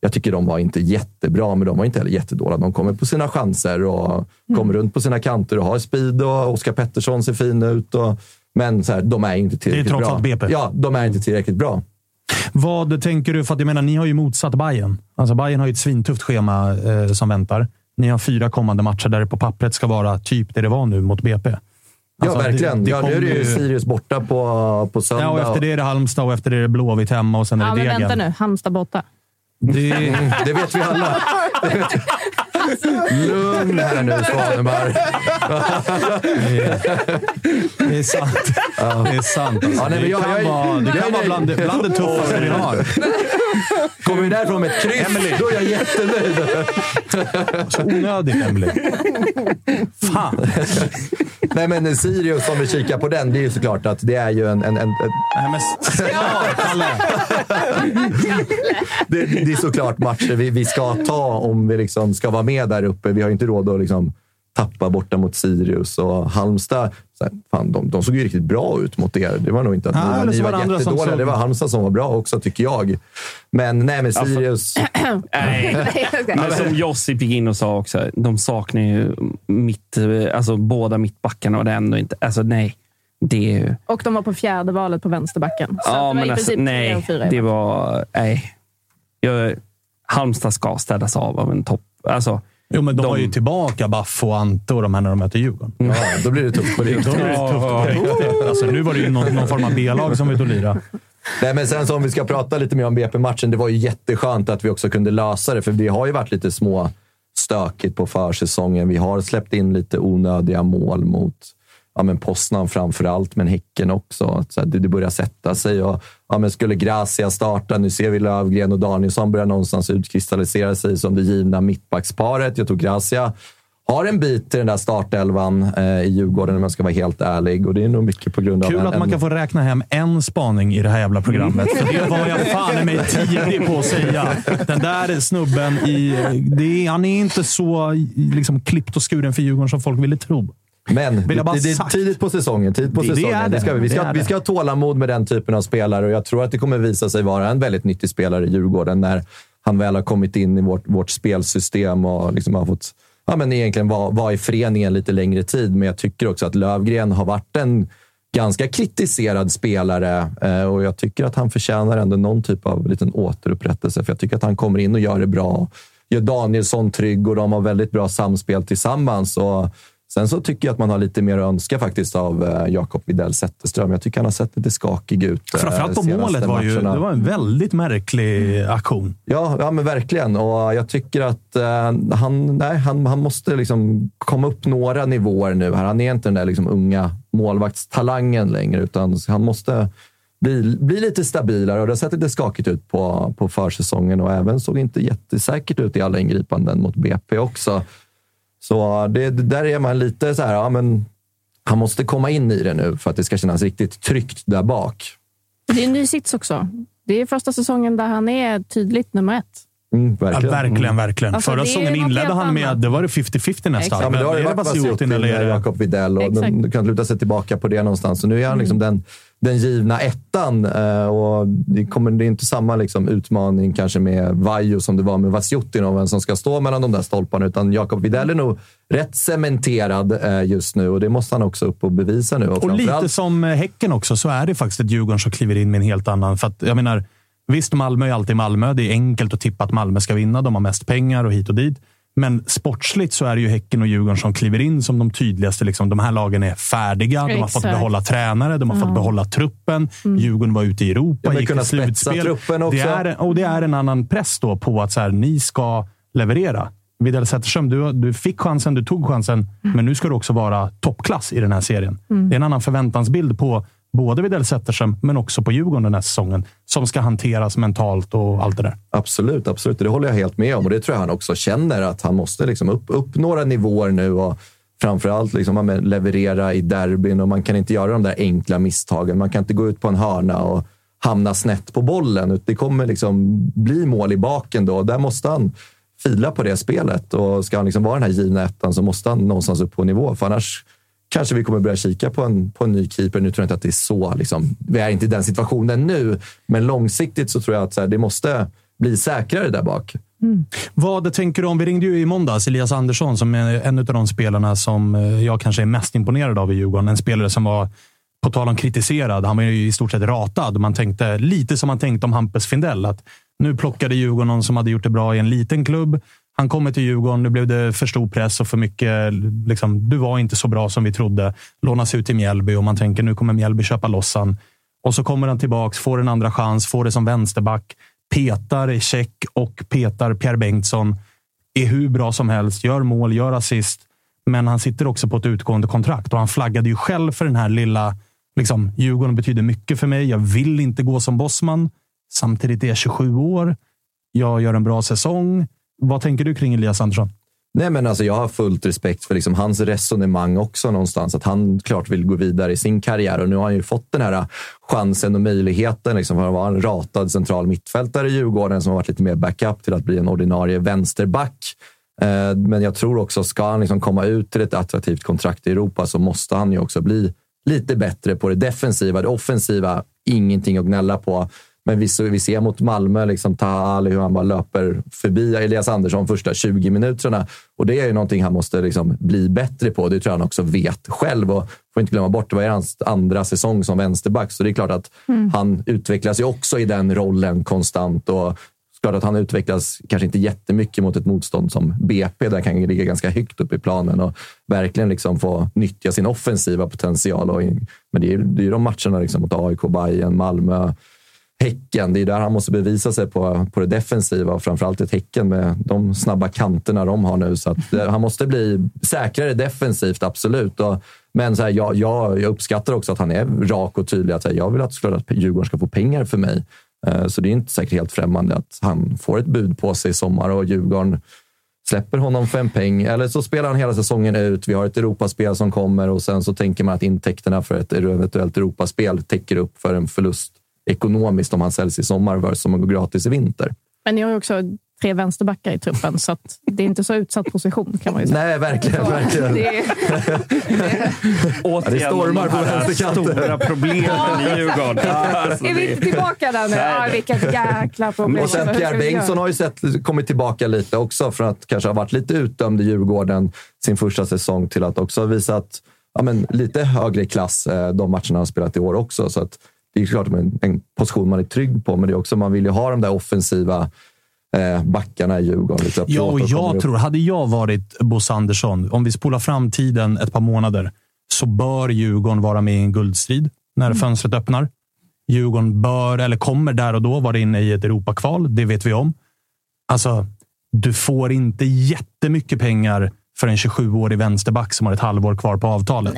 jag tycker de var inte jättebra, men de var inte heller jättedåliga. De kommer på sina chanser och kommer runt på sina kanter och har speed och Oskar Pettersson ser fin ut. Och, men så här, de är inte tillräckligt trots bra. allt BP. Ja, de är inte tillräckligt bra. Vad tänker du? För att jag menar, ni har ju motsatt Bayern. Alltså Bayern har ju ett svintufft schema eh, som väntar. Ni har fyra kommande matcher där det på pappret ska vara typ det det var nu mot BP. Alltså, ja, verkligen. det- det ja, nu är det ju Sirius borta på, på söndag. Ja, och efter det är det Halmstad och efter det är det Blåvitt hemma och sen är Ja, det men Degen. vänta nu. Halmstad borta. Det, det vet vi alla. Det vi. Lugn här nu, Svanemar. det är sant. Det är sant. Alltså. Ja, nej, men det jag- kan jag- vara, det kan vara bland, det- bland det tuffaste vi har. Kommer vi därifrån med ett kryss, då är jag jättenöjd. Så onödigt, Emelie. Fan. Nej, men Sirius, om vi kikar på den, det är ju såklart att det är ju en... en, en, en Nej, men, ja, Kalle. det, det är såklart matcher vi, vi ska ta om vi liksom ska vara med där uppe. Vi har ju inte råd att liksom tappa borta mot Sirius och Halmstad. Så här, fan, de, de såg ju riktigt bra ut mot er. Det var nog inte att ni, var- eller ni var var jättedåliga. såg- Det var Halmstad som var bra också, tycker jag. Men nej, men Sirius... Nej. Men som Josip gick in och sa också, de saknar ju mitt, alltså båda mittbackarna och det ändå inte... Alltså nej. Det är ju... Och de var på fjärde valet på vänsterbacken. Så Ja, var men i alltså, nej. Det var... Nej. Jag, Halmstad ska städas av av en topp... Alltså, Jo, men de, De- har ju tillbaka Baff och Ante och de här när de möter Djurgården. Ja, då blir det tufft på riktigt. Alltså, nu var det ju någon, någon form av B-lag som var ute och lira. Nej, men sen så om vi ska prata lite mer om BP-matchen. Det var ju jätteskönt att vi också kunde lösa det, för det har ju varit lite små stökigt på försäsongen. Vi har släppt in lite onödiga mål mot ja, men Poznan framför allt, men Häcken också. Så det, det börjar sätta sig. Och, ja, men skulle Gracia starta, nu ser vi Lövgren och Danielsson börjar någonstans utkristallisera sig som det givna mittbacksparet. Jag tror Gracia har en bit till den där startelvan eh, i Djurgården om jag ska vara helt ärlig. Och det är nog mycket på grund av Kul en, att man en- kan få räkna hem en spaning i det här jävla programmet. För det var jag fan i mig tidig på att säga. Den där snubben, i, det han är inte så liksom, klippt och skuren för Djurgården som folk ville tro. Men det, det är tidigt på säsongen. Tidigt på Det- det säsongen. är Det det. ska vi. Vi, Det ska, är vi det. ska ha tålamod med den typen av spelare och jag tror att det kommer visa sig vara en väldigt nyttig spelare i Djurgården när han väl har kommit in i vårt, vårt spelsystem och liksom har fått ja, men egentligen vara, vara i föreningen lite längre tid. Men jag tycker också att Lövgren har varit en ganska kritiserad spelare eh, och jag tycker att han förtjänar ändå någon typ av liten återupprättelse. För jag tycker att han kommer in och gör det bra. Gör Danielsson trygg och de har väldigt bra samspel tillsammans. Och Sen så tycker jag att man har lite mer att önska faktiskt av eh, Jakob Widell Zetterström. Jag tycker han har sett lite skakig ut. eh, Framförallt på senaste målet var ju, det var en väldigt märklig aktion. Ja, ja men verkligen. Och jag tycker att eh, han, nej, han, han måste liksom komma upp några nivåer nu. här. Han är inte den där liksom unga målvaktstalangen längre, utan han måste bli, bli lite stabilare. Och det har sett lite skakigt ut på, på försäsongen och även såg inte jättesäkert ut i alla ingripanden mot BP också. Så det, där är man lite så här, ja, men han måste komma in i det nu för att det ska kännas riktigt tryggt där bak. Det är en ny sits också. Det är första säsongen där han är tydligt nummer ett. Mm, Ja, verkligen. verkligen, verkligen. Alltså, Förra det säsongen inledde han med, annat. det var det 50-50 nästan. Ja, men det har är varit Basiotin eller det- Jakob Widell och de, kan luta sig tillbaka på det någonstans. Så nu är han liksom den, den givna ettan eh, och det, kommer, det är inte samma liksom utmaning kanske med Vajo som det var med Vasjutin om vem som ska stå mellan de där stolparna, utan Jakob Widell är nog rätt cementerad eh, just nu och det måste han också upp och bevisa nu. Och lite framförallt- som Häcken också, så är det faktiskt ett Djurgården som kliver in med en helt annan. För att, jag menar, visst, Malmö är alltid Malmö. Det är enkelt att tippa att Malmö ska vinna. De har mest pengar och hit och dit. Men sportsligt så är det ju Häcken och Djurgården som kliver in som de tydligaste. Liksom, de här lagen är färdiga. De har fått behålla tränare. De har fått behålla truppen. Djurgården var ute i Europa, Ja, gick kunna till slutspel. truppen också. Det är, och det är en annan press då på att så här, ni ska leverera. Widell Zetterström, du, du fick chansen, du tog chansen, men nu ska du också vara toppklass i den här serien. Det är en annan förväntansbild på både Widell Zetterström, men också på Djurgården den här säsongen, som ska hanteras mentalt och allt det där. Absolut, absolut. Det håller jag helt med om och det tror jag han också känner att han måste liksom upp, upp några nivåer nu och framförallt liksom leverera i derbyn och man kan inte göra de där enkla misstagen. Man kan inte gå ut på en hörna och hamna snett på bollen. Det kommer liksom bli mål i baken då där måste han fila på det spelet och ska han liksom vara den här givna ettan så måste han någonstans upp på nivå för annars kanske vi kommer börja kika på en, på en ny keeper. Nu tror jag inte att det är så. Liksom. Vi är inte i den situationen nu, men långsiktigt så tror jag att så här, det måste bli säkrare där bak. Vad tänker du om? Vi ringde ju i måndags Elias Andersson som är en av de spelarna som eh, jag kanske är mest imponerad av i Djurgården. En spelare som var, på tal om kritiserad, han var ju i stort sett ratad. Man tänkte lite som man tänkte om Hampus Findell. Att nu plockade Djurgården någon som hade gjort det bra i en liten klubb. Han kommer till Djurgården, nu blev det för stor press och för mycket. Liksom, du var inte så bra som vi trodde. Lånas ut till Mjällby och man tänker nu kommer Mjällby köpa lossan. Och så kommer han tillbaks, får en andra chans, får det som vänsterback. Petar Check och petar Pierre Bengtsson. Är hur bra som helst, gör mål, gör assist. Men han sitter också på ett utgående kontrakt och han flaggade ju själv för den här lilla... Liksom, Djurgården betyder mycket för mig. Jag vill inte gå som bossman. Samtidigt är jag 27 år. Jag gör en bra säsong. Vad tänker du kring Elias Andersson? Nej, men alltså, jag har fullt respekt för liksom hans resonemang också någonstans. Att han klart vill gå vidare i sin karriär och nu har han ju fått den här äh, chansen och möjligheten liksom, för att vara en ratad central mittfältare i Djurgården som har varit lite mer backup till att bli en ordinarie vänsterback. Eh, Men jag tror också, ska han liksom komma ut till ett attraktivt kontrakt i Europa så måste han ju också bli lite bättre på det defensiva. Det offensiva, ingenting att gnälla på. Men vi, så, vi ser mot Malmö, liksom, Taha Ali, hur han bara löper förbi Elias Andersson första 20 minuterna. Och det är ju någonting han måste liksom bli bättre på. Det tror jag han också vet själv. Och får inte glömma bort, det var hans andra säsong som vänsterback. Så det är klart att han utvecklas ju också i den rollen konstant. Och klart att han utvecklas kanske inte jättemycket mot ett motstånd som BP, där han kan ligga ganska högt upp i planen och verkligen liksom få nyttja sin offensiva potential. Men det är ju det är ju de matcherna liksom mot AIK, Bayern, Malmö, Häcken. Det är där han måste bevisa sig på, på det defensiva och framförallt ett Häcken med de snabba kanterna de har nu. Så att, han måste bli säkrare defensivt, absolut. Och, men så här, jag, jag, jag uppskattar också att han är rak och tydlig. Att, här, jag vill att, såklart att Djurgården ska få pengar för mig. Eh, så det är inte säkert helt främmande att han får ett bud på sig i sommar och Djurgården släpper honom för en peng. Eller så spelar han hela säsongen ut. Vi har ett Europaspel som kommer och sen så tänker man att intäkterna för ett eventuellt Europaspel täcker upp för en förlust ekonomiskt om han säljs i sommar versus om han går gratis i vinter. Men ni har ju också tre vänsterbackar i truppen, så att det är inte så utsatt position kan man ju säga. Nej, verkligen. verkligen. Det är, Återigen, det stormar på vänsterkanten. Stora problemen i Djurgården. Alltså, är vi inte tillbaka där nu? Ja, vilket jäkla problem. Och sen Pierre? Bengtsson har ju sett, kommit tillbaka lite också från att kanske ha varit lite utdömd i Djurgården sin första säsong till att också ha visat ja, men, lite högre klass eh, de matcherna han har spelat i år också. Så att det är klart en, en position man är trygg på, men det är också man vill ju ha de där offensiva eh, backarna i Djurgården. Lite Ja, och jag upp. tror, hade jag varit Bosse Andersson, om vi spolar fram tiden ett par månader, så bör Djurgården vara med i en guldstrid när Mm. fönstret öppnar. Djurgården bör, eller kommer där och då vara inne i ett Europakval. Det vet vi om. Alltså, du får inte jättemycket pengar för en 27-årig vänsterback som har ett halvår kvar på avtalet.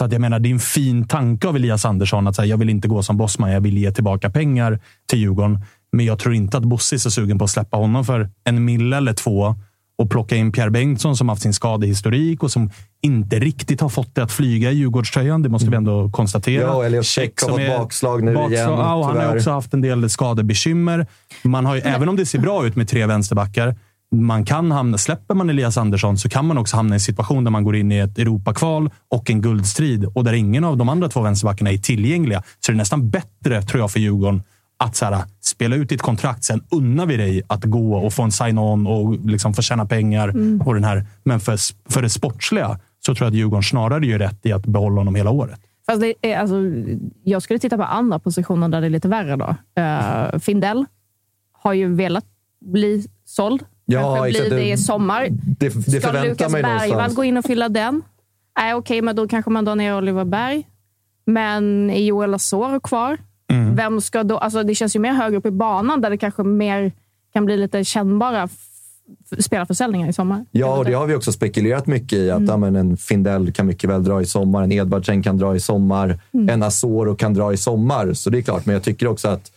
Så att jag menar, det är en fin tanke av Elias Andersson att säga, jag vill inte gå som bossman, jag vill ge tillbaka pengar till Djurgården. Men jag tror inte att Bosse är så sugen på att släppa honom för en mille eller två och plocka in Pierre Bengtsson som haft sin skadehistorik och som inte riktigt har fått det att flyga i Djurgårdströjan. Det måste vi ändå konstatera. Ja, Elliot Check har fått bakslag nu igen, Ja, han har också haft en del skadebekymmer. Man har ju, även om det ser bra ut med tre vänsterbackar, man kan hamna, släpper man Elias Andersson så kan man också hamna i en situation där man går in i ett Europakval och en guldstrid och där ingen av de andra två vänsterbackarna är tillgängliga. Så det är nästan bättre, tror jag, för Djurgården att så här, spela ut ditt kontrakt. Sen unnar vi dig att gå och få en sign-on och liksom få tjäna pengar. Mm. Och den här. Men för, för det sportsliga så tror jag att Djurgården snarare gör rätt i att behålla honom hela året. Fast det är, alltså, jag skulle titta på andra positioner där det är lite värre. då. Uh, Findell har ju velat bli såld. Ja, Kanske blir det Det- i sommar. Det, det Ska Lukas Bergvall gå in och fylla den? Nej, okej, men då kanske man drar ner Oliver Berg. Men är Joel Asoro kvar? Mm. Vem ska då... Alltså, det känns ju mer högre upp i banan där det kanske mer kan bli lite kännbara spelarförsäljningar i sommar. Ja, och det har vi också spekulerat mycket i. Att Mm. ja, men en Findell kan mycket väl dra i sommar, en Edvardsen kan dra i sommar, Mm. en Asoro kan dra i sommar. Så det är klart, men jag tycker också att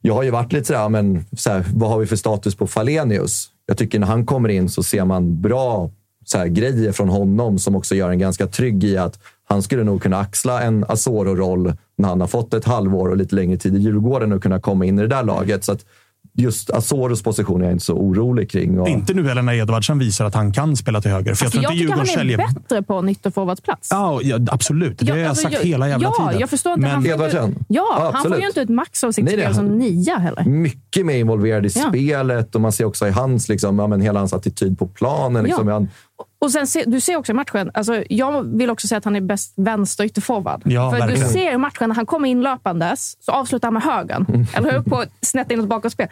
jag har ju varit lite sådär, men, så här, vad har vi för status på Falenius? Jag tycker när han kommer in så ser man bra så här, grejer från honom som också gör en ganska trygg i att han skulle nog kunna axla en Asoro-roll när han har fått ett halvår och lite längre tid i Djurgården och kunna komma in i det där laget. Så att just Asoros position är jag inte så orolig kring. Och... Inte nu heller när Edvardsen visar att han kan spela till höger. För jag Alltså, tror jag inte tycker han är säljer... bättre på en ytterforwardsplats. Ja, ja, absolut. Det har jag alltså, sagt hela jävla ja, tiden. Jag förstår inte. Men- han får ju Edvardsen? inte, ja, Ja, han får ju inte ut max av sitt Nej, spel som nia heller. mycket mer involverad i Ja. spelet och man ser också i hans, liksom, ja, men hela hans attityd på planen. Liksom, Ja. han, Och sen se, du ser också i matchen, alltså, jag vill också säga att han är bäst vänster ytterforward. Ja, För du verkligen. ser i matchen när han kommer in löpandes, så avslutar han med högern. Mm. Eller hur? På snett inåt bakåtspel.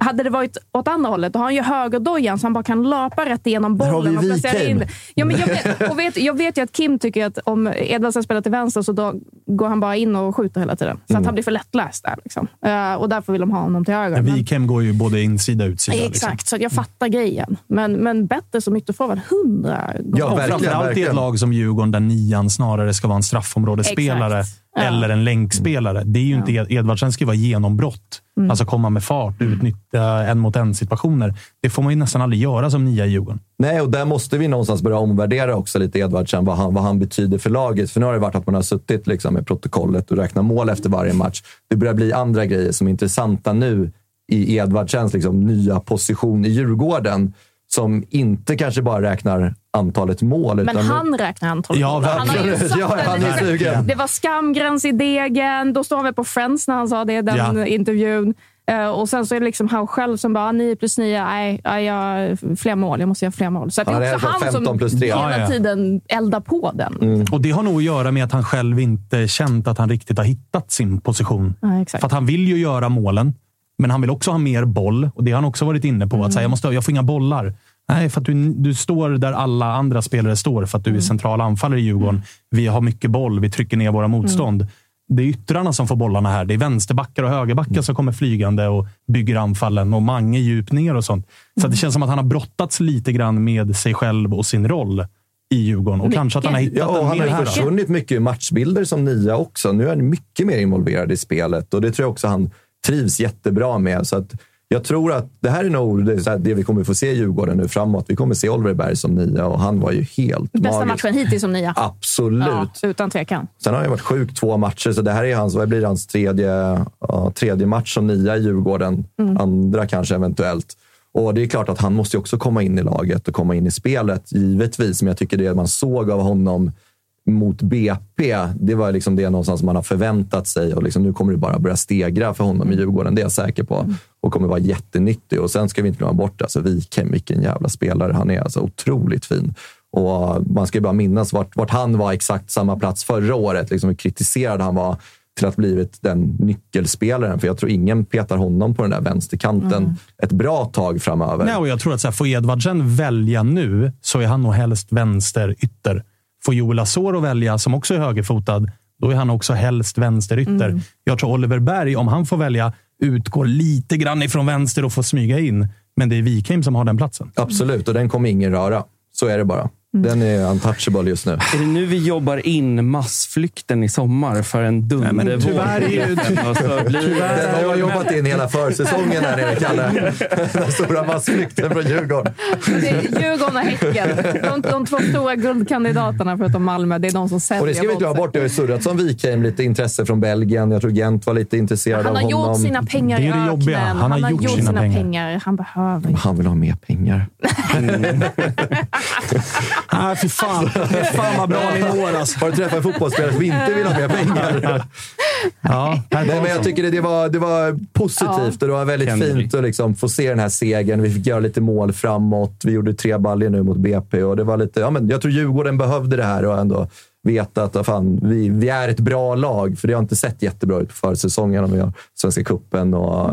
Hade det varit åt andra hållet, då har han ju högerdojan så han bara kan löpa rätt igenom Där har bollen vi och placera in. Ja, men jag, vet, och vet, jag vet ju att Kim tycker att om Edvardsen spelar till vänster så då går han bara in och skjuter hela tiden. Så Mm. att han blir för lättläst där. Liksom. Eh, och därför vill de ha honom till höger. Men- Wikheim går ju både insida och utsida. Exakt, Liksom. så jag fattar grejen. Men, men bättre som ytterforward, hundra gånger. och framförallt i ett lag som Djurgården där nian snarare ska vara en straffområdesspelare Exakt. Ja. eller en länkspelare. Det är ju inte, Edvardsen ska ju vara genombrott. Mm. Alltså komma med fart, utnyttja en mot en situationer. Det får man ju nästan aldrig göra som nia i Djurgården. Nej, och där måste vi någonstans börja omvärdera också lite Edvardsen, vad han, vad han betyder för laget. För nu har det varit att man har suttit liksom med protokollet och räknat mål efter varje match. Det börjar bli andra grejer som är intressanta nu i Edvardsens liksom, nya position i Djurgården. Som inte kanske bara räknar antalet mål. Men utan nu- han räknar antalet Ja, mål. Han har ju Ja, den han är lite- sugen. Det var skamgräns i degen. Då står han väl på Friends när han sa det, den Ja. intervjun. Eh, och sen så är det liksom han själv som bara, 9 plus 9, nej, jag, fler mål. Jag måste göra fler mål. Så att det Han är också han 15 plus som hela Ja, ja. tiden eldar på den. Mm. Och Det har nog att göra med att han själv inte känt att han riktigt har hittat sin position. Ja. För att han vill ju göra målen, men han vill också ha mer boll. Och Det har han också varit inne på. Mm. Att säga, jag, måste, jag får inga bollar. Nej, för att du, du står där alla andra spelare står. För att Mm. du är central anfallare i Djurgården. Vi har mycket boll. Vi trycker ner våra motstånd. Mm. Det är yttrarna som får bollarna här. Det är vänsterbackar och högerbackar som kommer flygande och bygger anfallen. Och Mange djupt ner och sånt. Så det känns som att han har brottats lite grann med sig själv och sin roll i Djurgården. Och kanske att han har hittat ja, och den Han har här. försvunnit mycket i matchbilder som nia också. Nu är han mycket mer involverad i spelet och det tror jag också han trivs jättebra med. Så att jag tror att det här är nog det, här, det vi kommer få se i Djurgården nu framåt. Vi kommer se Oliver Berg som nia och han var ju helt Bästa magisk. matchen hittills som nia. Absolut. Ja, utan tvekan. Sen har han varit sjuk två matcher, så det här är hans, vad blir hans tredje, ja, tredje match som nia i Djurgården. Mm. Andra kanske eventuellt. Och det är klart att han måste också komma in i laget och komma in i spelet, givetvis. Men jag tycker det man såg av honom mot BP, det var liksom det någonstans man har förväntat sig. Och liksom nu kommer det bara börja stegra för honom i Djurgården, det är jag säker på. Och kommer vara jättenyttig. Och sen ska vi inte glömma bort alltså, Wikheim, vilken jävla spelare han är. Alltså, otroligt fin. Och man ska ju bara minnas vart, vart han var exakt samma plats förra året. Liksom hur kritiserad han var till att blivit den nyckelspelaren. För jag tror ingen petar honom på den där vänsterkanten Mm. ett bra tag framöver. Nej, och jag tror att så här, får Edvardsen välja nu så är han nog helst vänsterytter. Får Joel Asoro välja, som också är högerfotad, då är han också helst vänsterytter. Mm. Jag tror Oliver Berg, om han får välja, utgår lite grann ifrån vänster och får smyga in. Men det är Wikheim som har den platsen. Absolut, och den kommer ingen röra. Så är det bara. Den är untouchable just nu. Är det nu vi jobbar in massflykten i sommar för en dundervåg? tyvärr är ju- Den har jag jobbat in hela försäsongen här nere, Kalle. Den stora massflykten från Djurgården. Det är Djurgården och Häcken. De, de två stora guldkandidaterna förutom Malmö, det är de som säljer Och det ska vi inte glömma bort. Det har ju surrat som Wikheim, lite intresse från Belgien. Jag tror Gent var lite intresserad Han av har honom. gjort sina pengar Det i är det öknen. jobbiga. Han har gjort sina pengar. Han behöver Han vill ha mer pengar. Nej, fy fan. Fy fan vad bra ni mår alltså. Har du träffat en fotbollsspelare som inte vill ha mer pengar? Ja, Nej, men jag tycker det, det, var, det var positivt och det var väldigt Henry. fint att liksom få se den här segern. Vi fick göra lite mål framåt. Vi gjorde tre baljor nu mot BP och det var lite, ja, men jag tror Djurgården behövde det här och ändå veta att fan, vi, vi är ett bra lag. För det har inte sett jättebra ut på försäsongen. om Vi har Svenska cupen och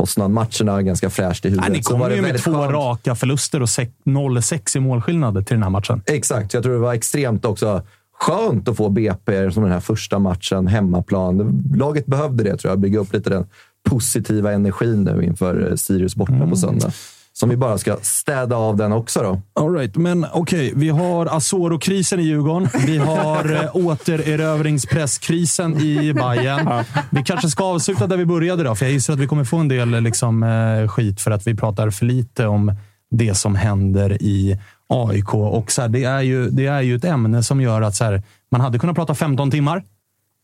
Poznan-matcherna ganska fräscht i huvudet. Nej, ni det ju med två skönt. raka förluster och sex- 0-6 i målskillnad till den här matchen. Exakt. Jag tror det var extremt också skönt att få BP som den här första matchen, hemmaplan. Laget behövde det, tror jag. Bygga upp lite den positiva energin nu inför eh, Sirius borta Mm. på söndag. Som vi bara ska städa av den också då. All right, men okej. vi har Asoro-krisen i Djurgården. Vi har eh, återerövringspresskrisen i Bayern. Vi kanske ska avsluta där vi började då, för jag gissar att vi kommer få en del eh, liksom, eh, skit för att vi pratar för lite om det som händer i AIK. Och så här, det, är ju, det är ju ett ämne som gör att så här, man hade kunnat prata 15 timmar.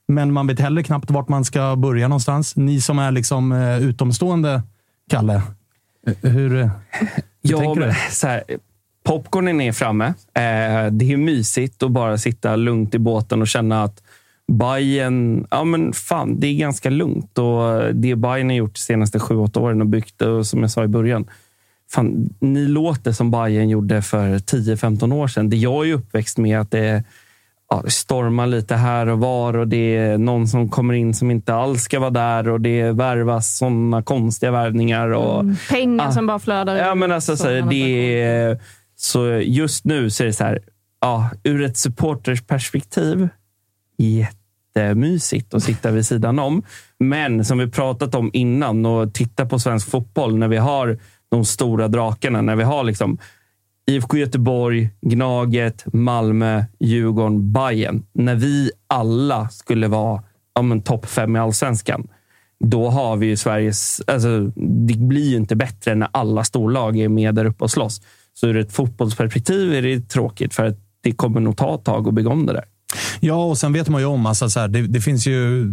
Men man vet heller knappt vart man ska börja någonstans. Ni som är liksom eh, utomstående, Kalle. Hur, eh, hur Ja, tänker du? så här, popcornen är framme. Eh, det är mysigt att bara sitta lugnt i båten och känna att Bayern, ja men fan, det är ganska lugnt. Och det Bayern har gjort de senaste sju, åtta åren och byggt, och som jag sa i början, fan, ni låter som Bayern gjorde för 10-15 år sedan. Det jag är uppväxt med att det ja, det stormar lite här och var och det är någon som kommer in som inte alls ska vara där och det värvas sådana konstiga värvningar. Och, Mm. Pengar Ah. som bara flödar Ja, men alltså, så, det är, så just nu så är det så här, ja, ur ett supportersperspektiv, jättemysigt att sitta vid sidan om. Men som vi pratat om innan och titta på svensk fotboll när vi har de stora drakarna, när vi har liksom IFK Göteborg, Gnaget, Malmö, Djurgården, Bayern. När vi alla skulle vara ja, topp fem i allsvenskan. Då har vi ju Sveriges... Alltså, det blir ju inte bättre när alla storlag är med där uppe och slåss. Så ur ett fotbollsperspektiv är det tråkigt för att det kommer nog ta ett tag att bygga om det där. Ja, och sen vet man ju om alltså, så här, det, det finns ju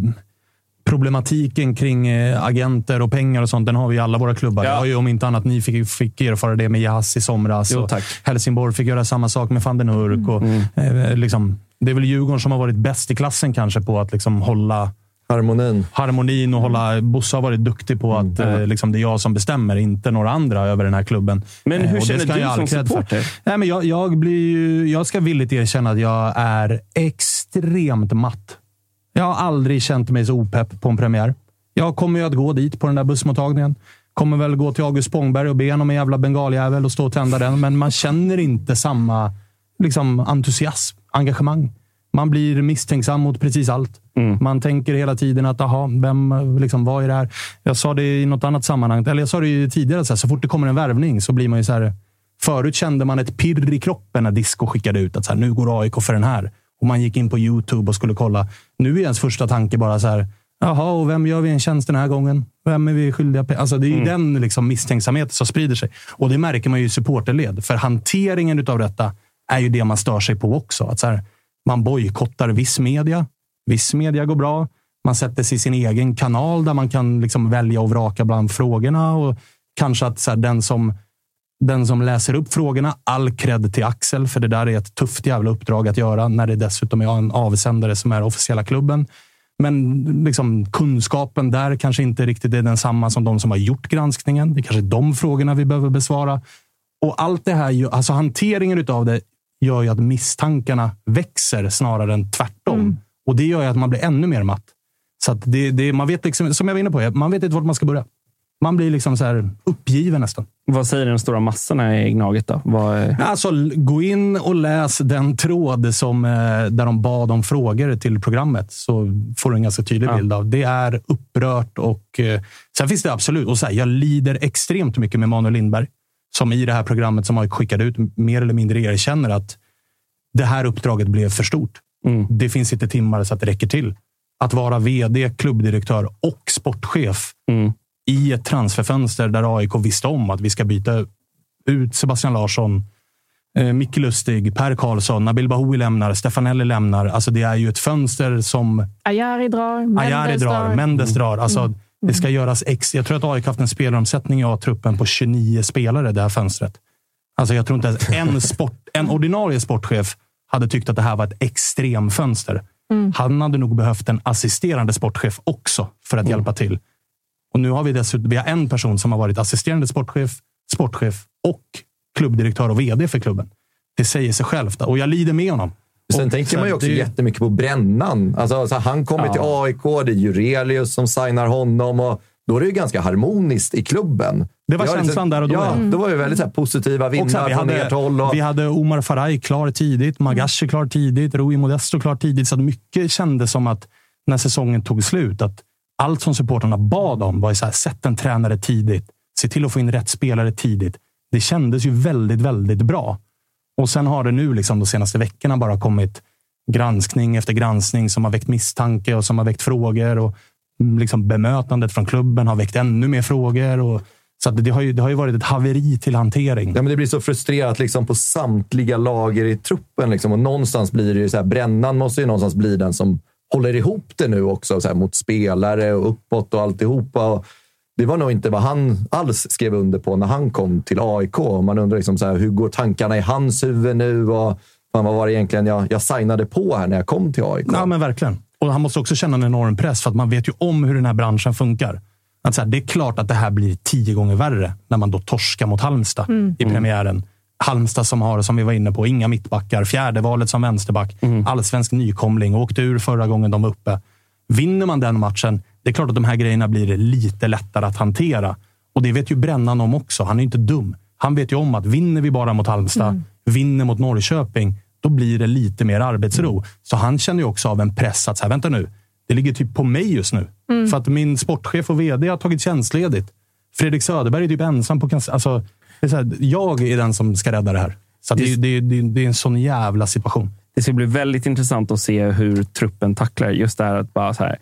problematiken kring eh, agenter och pengar och sånt. Den har vi i alla våra klubbar. Ja. Det har ju om inte annat ni fick, fick erfara det med Jas i somras. Jo. Helsingborg fick göra samma sak med van den Hurk. Och, Mm. eh, liksom, det är väl Djurgården som har varit bäst i klassen kanske på att liksom, hålla Harmonin. harmonin och hålla... Bosse har varit duktig på att eh, liksom, det är jag som bestämmer, inte några andra över den här klubben. Men Eh, hur det känner du jag som för. supporter? Nej, men jag, jag, blir ju, jag ska villigt erkänna att jag är extremt matt. Jag har aldrig känt mig så opepp på en premiär. Jag kommer ju att gå dit på den där bussmottagningen. Kommer väl gå till August Spångberg och be honom en jävla bengaljävel och stå och tända den. Men man känner inte samma liksom, entusiasm, engagemang. Man blir misstänksam mot precis allt. Man tänker hela tiden att, aha, vem, liksom, vad är det här? Jag sa det i något annat sammanhang, eller jag sa det ju tidigare, så, här, så fort det kommer en värvning så blir man ju så här. Förut kände man ett pirr i kroppen när Disco skickade ut att så här, nu går AIK för den här. Och man gick in på YouTube och skulle kolla. Nu är ens första tanke bara så här. Jaha, och vem gör vi en tjänst den här gången? Vem är vi skyldiga pe-" Alltså Det är ju den liksom misstänksamheten som sprider sig. Och det märker man ju i supporterled. För hanteringen av detta är ju det man stör sig på också. Att så här, man bojkottar viss media. Viss media går bra. Man sätter sig i sin egen kanal där man kan liksom välja och vraka bland frågorna. Och kanske att så här, den som den som läser upp frågorna, all cred till Axel, för det där är ett tufft jävla uppdrag att göra när det dessutom är en avsändare som är officiella klubben. Men liksom, kunskapen där kanske inte riktigt är densamma som de som har gjort granskningen. Det är kanske är de frågorna vi behöver besvara. Och allt det här, alltså hanteringen av det gör ju att misstankarna växer snarare än tvärtom. Och det gör ju att man blir ännu mer matt. Så det, det, man vet liksom, som jag var inne på, man vet inte vart man ska börja. Man blir liksom så här uppgiven nästan. Vad säger de stora massorna i Gnaget då? Vad... Alltså, gå in och läs den tråd som, eh, där de bad om frågor till programmet, så får du en ganska tydlig bild av. Det är upprört och eh, sen finns det absolut, och så här, jag lider extremt mycket med Manuel Lindberg, som i det här programmet som har skickat ut mer eller mindre erkänner att det här uppdraget blev för stort. Mm. Det finns inte timmar så att det räcker till. Att vara vd, klubbdirektör och sportchef Mm. I ett transferfönster där AIK visste om att vi ska byta ut Sebastian Larsson, eh, Micke Lustig, Per Karlsson, Nabil Bahoui lämnar, Stefanelli lämnar. Alltså det är ju ett fönster som Ayari drar, Mendes Ayari drar, Mendes drar. Alltså, Det ska göras ex. Jag tror att AIK haft en spelaromsättning i A-truppen på 29 spelare det här fönstret. Alltså jag tror inte ens en, sport, en ordinarie sportchef hade tyckt att det här var ett extremfönster. Han hade nog behövt en assisterande sportchef också för att hjälpa till. Och nu har vi dessutom vi har en person som har varit assisterande sportchef, sportchef och klubbdirektör och vd för klubben. Det säger sig självt och jag lider med honom. Sen Och tänker man ju också det- jättemycket på Brännan. Alltså, så han kommer Ja. till AIK, det är Jurelius som signar honom och då är det ju ganska harmoniskt i klubben. Det var har känslan där och då, Ja, ja. det var ju väldigt så här, positiva Och så här, vinnare vi, från ert håll. hade, Och, vi hade Omar Faraj klar tidigt, Magashi klar tidigt, Rui Modesto klar tidigt. Så att mycket kändes som att när säsongen tog slut, att allt som supporterna bad om var ju så här, sätt en tränare tidigt. Se till att få in rätt spelare tidigt. Det kändes ju väldigt, väldigt bra. Och sen har det nu liksom de senaste veckorna bara kommit granskning efter granskning som har väckt misstanke och som har väckt frågor. Och mm, liksom bemötandet från klubben har väckt ännu mer frågor. Och, så det, har ju, det har ju varit ett haveri till hantering. ja, men det blir så frustrerat liksom, på samtliga lager i truppen. Liksom. Och någonstans blir det ju så här, Brännan måste ju någonstans bli den som håller ihop det nu också. Så här, mot spelare och uppåt och alltihopa. Och det var nog inte vad han alls skrev under på när han kom till AIK. Man undrar liksom så här, hur går tankarna i hans huvud nu? Och, fan, vad var det egentligen jag, jag signade på här när jag kom till AIK? Ja, men verkligen. Och han måste också känna en enorm press, för att man vet ju om hur den här branschen funkar. Att så här, det är klart att det här blir tio gånger värre när man då torskar mot Halmstad Mm. i premiären. Halmstad som har, som vi var inne på, inga mittbackar. Fjärde valet som vänsterback. Allsvensk nykomling. Åkte ur förra gången de var uppe. Vinner man den matchen, det är klart att de här grejerna blir lite lättare att hantera. Och det vet ju Brännan om också. Han är inte dum. Han vet ju om att vinner vi bara mot Halmstad, vinner mot Norrköping, då blir det lite mer arbetsro. Så han känner ju också av en press att, så här, vänta nu, det ligger typ på mig just nu. Mm. För att min sportchef och vd har tagit tjänstledigt. Fredrik Söderberg är typ ensam på kansliet. Alltså, det är så här, jag är den som ska rädda det här. Så det, det, det, det är en sån jävla situation. Det ska bli väldigt intressant att se hur truppen tacklar just det här att bara så här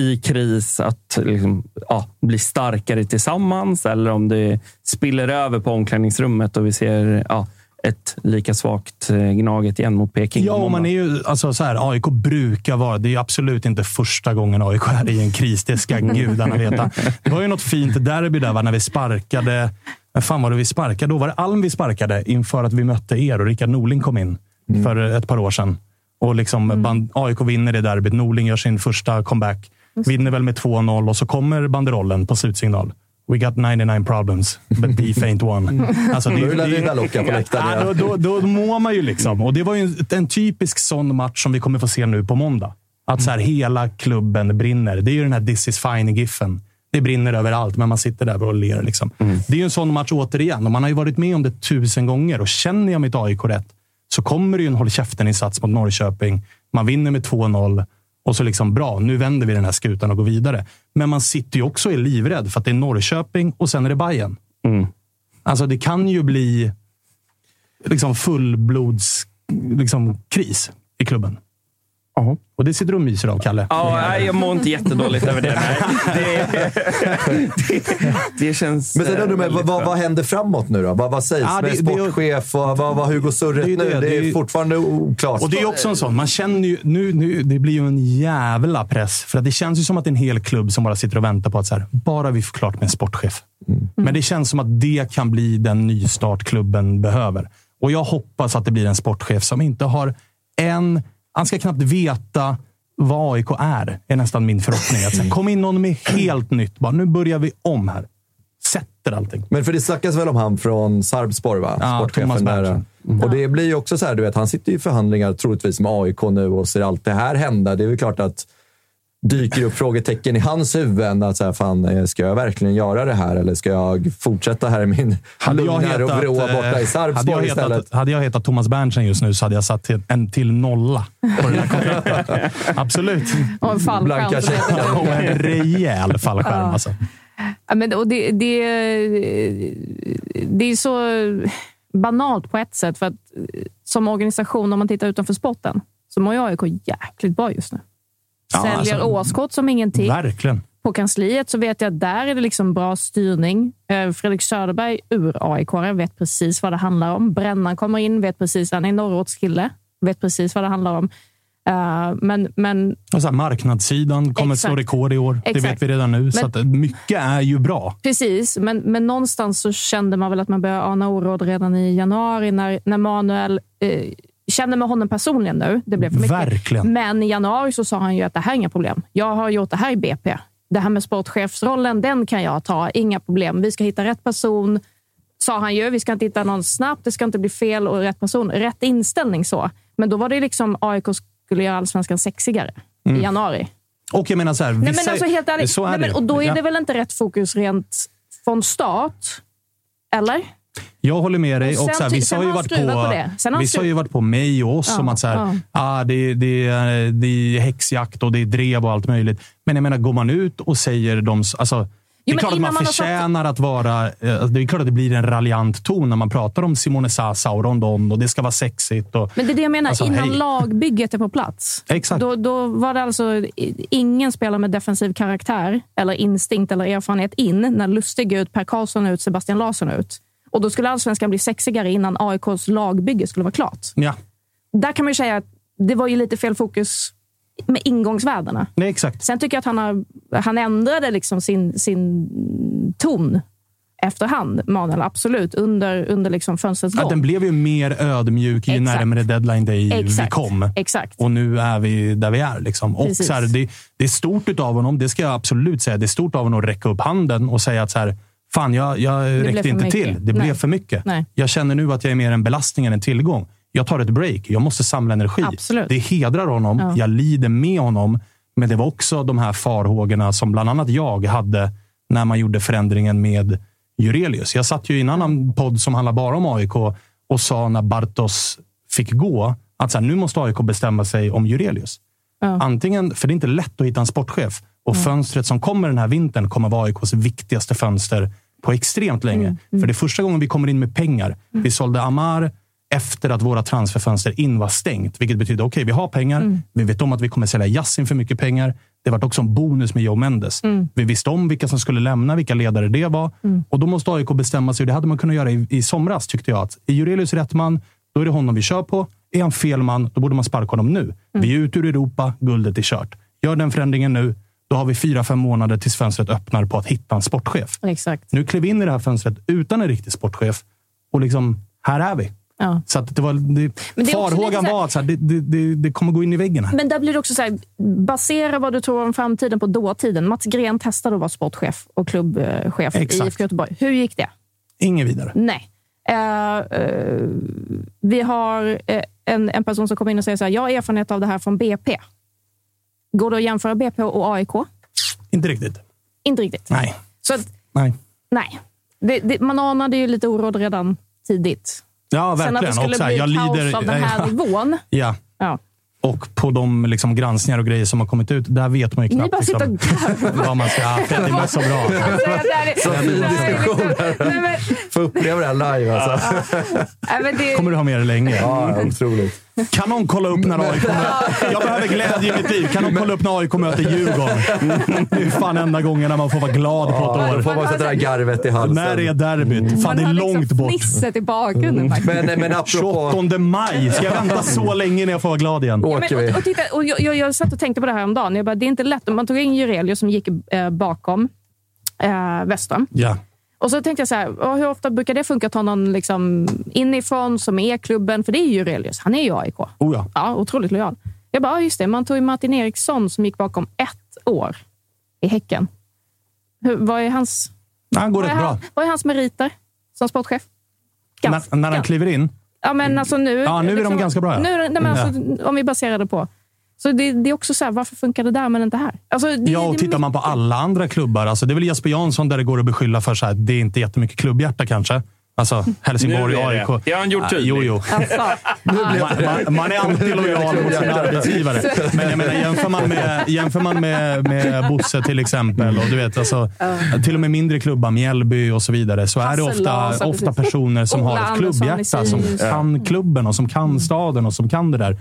i kris att liksom, ja, bli starkare tillsammans eller om det spiller över på omklädningsrummet och vi ser ja, ett lika svagt eh, Gnaget igen mot Peking. Ja, man är ju, alltså, så här, AIK brukar vara... Det är absolut inte första gången AIK är i en kris. Det ska gudarna veta. Det var ju något fint derby där va, när vi sparkade... Vad fan var det vi sparkade? Då var det Alm vi sparkade inför att vi mötte er och Rickard Norling kom in för ett par år sedan. Och liksom band, AIK vinner det derbyt. Norling gör sin första comeback. Vinner väl med 2-0 och så kommer banderollen på slutsignal. We got 99 problems, but beef ain't one. Alltså, Då är det Lavina Locka på läktaren, Ja, ja. då, då, då mår man ju liksom. Och det var ju en, en typisk sån match som vi kommer få se nu på måndag. Att så här, hela klubben brinner. Det är ju den här This is fine-giffen. Det brinner överallt, men man sitter där och ler. Liksom. Det är ju en sån match återigen. Och man har ju varit med om det tusen gånger. Och känner jag mitt AIK rätt så kommer det ju en håll käften-insats mot Norrköping. Man vinner med 2-0. Och så liksom, bra, nu vänder vi den här skutan och går vidare. Men man sitter ju också och är livrädd för att det är Norrköping och sen är det Bayern. Alltså det kan ju bli liksom fullblods liksom, kris i klubben. Och det sitter du och myser av, Kalle. Ja, nej, jag mår inte jättedåligt över det. Nej. Det, det, det känns Men sen eh, undrar man, väldigt vad, vad händer framåt nu då? Vad, vad sägs Ja, med det- ju- sportchef och vad, vad Hugo surret Det nu? det, är fortfarande oklart. Och det är också en sån. Man känner ju, nu, nu, det blir ju en jävla press. För att det känns ju som att det är en hel klubb som bara sitter och väntar på att så här, bara vi får klart med en sportchef. Men det känns som att det kan bli den nystart klubben behöver. Och jag hoppas att det blir en sportchef som inte har en... Han ska knappt veta vad AIK är, är nästan min förhoppning. Att kom in någon med helt nytt. Bara, nu börjar vi om här. Sätter allting. Men för det snackas väl om han från Sarpsborg, va? Ja, Sportchefen Thomas där. Berntsen. Och det blir ju också så här, du vet, han sitter i förhandlingar troligtvis med AIK nu och ser allt det här hända. Det är väl klart att dyker upp frågetecken i hans huvud. Att så här, fan, eh, ska jag verkligen göra det här eller ska jag fortsätta här i min lugn och vrå borta i Sarpsborg istället? Hade jag hetat Thomas Berntsen just nu så hade jag satt en till nolla på den här Absolut. Och en fallskärm. Och en rejäl fallskärm. Ja. Alltså. Ja, men, och det, det, det är så banalt på ett sätt. För att eh, som organisation, om man tittar utanför sporten, så mår ju AIK jäkligt bra just nu. Ja, Säljer alltså, årskort som ingenting. Verkligen. På kansliet så vet jag att där är det liksom bra styrning. Eh, Fredrik Söderberg, ur aik vet precis vad det handlar om. Brännan kommer in, vet precis, han är norrortskille, vet precis vad det handlar om. Eh, men, men så här, marknadssidan kommer Exakt. slå rekord i år. Det Exakt. vet vi redan nu. så Men- att mycket är ju bra. Precis, men, men någonstans så kände man väl att man började ana oråd redan i januari när, när Manuel eh, kände med honom personligen nu. Det blev för mycket. Verkligen. Men i januari så sa han ju att det här är inga problem. Jag har gjort det här i BP. Det här med sportchefsrollen, den kan jag ta. Inga problem. Vi ska hitta rätt person, sa han ju. Vi ska inte hitta någon snabbt. Det ska inte bli fel och rätt person. Rätt inställning så. Men då var det liksom AIK skulle göra allsvenskan sexigare i januari. Och jag menar så här, Nej, vissa- men alltså helt ärligt. Så är Nej, men, och då är det väl inte rätt fokus rent från start? Eller? Jag håller med dig. Och Och sen här, vissa har ju varit på, på det. Sen har han vissa har ju skruv- varit på mig och oss Ja, om att så här, ja. ah, det, det, det är häxjakt och det är drev och allt möjligt. Men jag menar, går man ut och säger de... Alltså, det är klart att man man förtjänar att vara... eh, alltså, Det är klart att det blir en raljant ton när man pratar om Simone Sasa och Rondon och det ska vara sexigt. Och, Men det är det jag menar. Alltså, Innan hej. lagbygget är på plats. Exakt. Då, då var det alltså ingen spelare med defensiv karaktär eller instinkt eller erfarenhet in när Lustig ut, Per Karlsson ut, Sebastian Larsson ut. Och Då skulle allsvenskan bli sexigare innan AIKs lagbygge skulle vara klart. ja, Där kan man ju säga att det var ju lite fel fokus med ingångsvärdena. nej, exakt. Sen tycker jag att han, har, han ändrade liksom sin, sin ton efterhand, Manuel. Absolut. Under, under liksom fönstrets gång. den blev ju mer ödmjuk ju Exakt. närmare deadline day vi Exakt. kom. Exakt. Och nu är vi där vi är. Liksom. Och Precis. så här, det, det är stort av honom, det ska jag absolut säga. Det är stort av honom att räcka upp handen och säga att så här, fan, jag, jag räckte inte till. Det Nej. blev för mycket. Nej. Jag känner nu att jag är mer en belastning än en tillgång. Jag tar ett break. Jag måste samla energi. Absolut. Det hedrar honom. Ja. Jag lider med honom. Men det var också de här farhågorna som bland annat jag hade när man gjorde förändringen med Jurelius. Jag satt ju i en annan podd som handlar bara om AIK och sa när Bartos fick gå att så här, nu måste AIK bestämma sig om Jurelius. Ja. Antingen, för det är inte lätt att hitta en sportchef och fönstret som kommer den här vintern kommer vara AIKs viktigaste fönster på extremt länge. För det är första gången vi kommer in med pengar. Vi sålde Amar efter att våra transferfönster in var stängt. Vilket betyder okej, vi har pengar. Vi vet om att vi kommer sälja Yassin för mycket pengar. Det var också en bonus med Joe Mendes. Vi visste om vilka som skulle lämna, vilka ledare det var. Och då måste AIK bestämma sig. Det hade man kunnat göra i, i somras, tyckte jag. Att är Jurelius rätt man, då är det honom vi kör på. Är han fel man, då borde man sparka honom nu. Vi är ute ur Europa, guldet är kört. Gör den förändringen nu. Då har vi fyra, fem månader tills fönstret öppnar på att hitta en sportchef. Exakt. Nu klev vi in i det här fönstret utan en riktig sportchef. Och liksom, här är vi. Ja. Så att det var, det, Men det farhågan var att så här, det, det, det, kommer gå in i väggen här. Men där blir det också så här, basera vad du tror om framtiden på dåtiden. Mats Gren testade att vara sportchef och klubbchef i Exakt. IFK Göteborg. Hur gick det? Ingen vidare. Nej. Eh, eh, vi har eh, en, en person som kommer in och säger så här, jag har erfarenhet av det här från BP. Går det att jämföra BP och AIK? Inte riktigt. Inte riktigt. Nej. Så att, Nej. nej. Det, det, man anade ju lite oråd redan tidigt. Ja, Sen att det verkligen. skulle Och här, bli jag kaos lider, av den här ja, nivån. ja. Ja. Och på de liksom, granskningar och grejer som har kommit ut, där vet man ju Ni knappt bara sitter och liksom, vad man ska... Ja, Freddy var så bra. Så fin diskussion. Få uppleva det här live alltså. nej, men det, kommer du ha med dig länge. Ja, otroligt. Kan någon kolla upp när AIK möter... Jag behöver glädje i mitt liv. Kan någon kolla upp när AIK möter Djurgården? Det är fan enda gången när man får vara glad på ett då år. får man sätta det här garvet i halsen. När är derbyt? Fan, man det är har långt liksom bort. fnisset i bakgrunden. faktiskt. Men, men apropå... 28 maj. Ska jag vänta så länge när jag får vara glad igen? Ja, men, vi. och, och titta, och jag, jag, jag satt och tänkte på det här om dagen. Jag bara, det är inte lätt. Man tog in Jurelius som gick eh, bakom eh, Western. Ja. Och så tänkte jag så här, "Ja, hur ofta brukar det funka att ta någon liksom inifrån som är klubben? För det är ju Jurelius. Han är ju AIK. Oh ja. Ja, otroligt lojal. Jag bara, just det. Man tog ju Martin Eriksson som gick bakom ett år i Häcken. Hur, vad, är hans, Han går vad, är rätt bra. vad är hans meriter som sportchef? Gans- När, när han kliver in. Ja, men alltså nu... Ja, nu är de ganska bra, ja. Nu, nej, men alltså, Om vi baserar det på. Så det, det är också så här, varför funkar det där men inte här? Alltså, det, ja, och tittar man på alla andra klubbar. Alltså, det är väl Jesper Jansson där det går att beskylla för så här, det är inte jättemycket klubbhjärta kanske. Alltså Helsingborg, Nu det. AIK. Det har han gjort Ah, tydligt. Jo, jo. man, man, man är alltid lojal mot sin arbetsgivare. Men jag menar, jämför man med, jämför man med, med Bosse till exempel, och du vet, alltså, till och med mindre klubbar, Mjällby och så vidare, så är det ofta, ofta personer som har ett klubbhjärta, som kan klubben och som kan staden och som kan det där.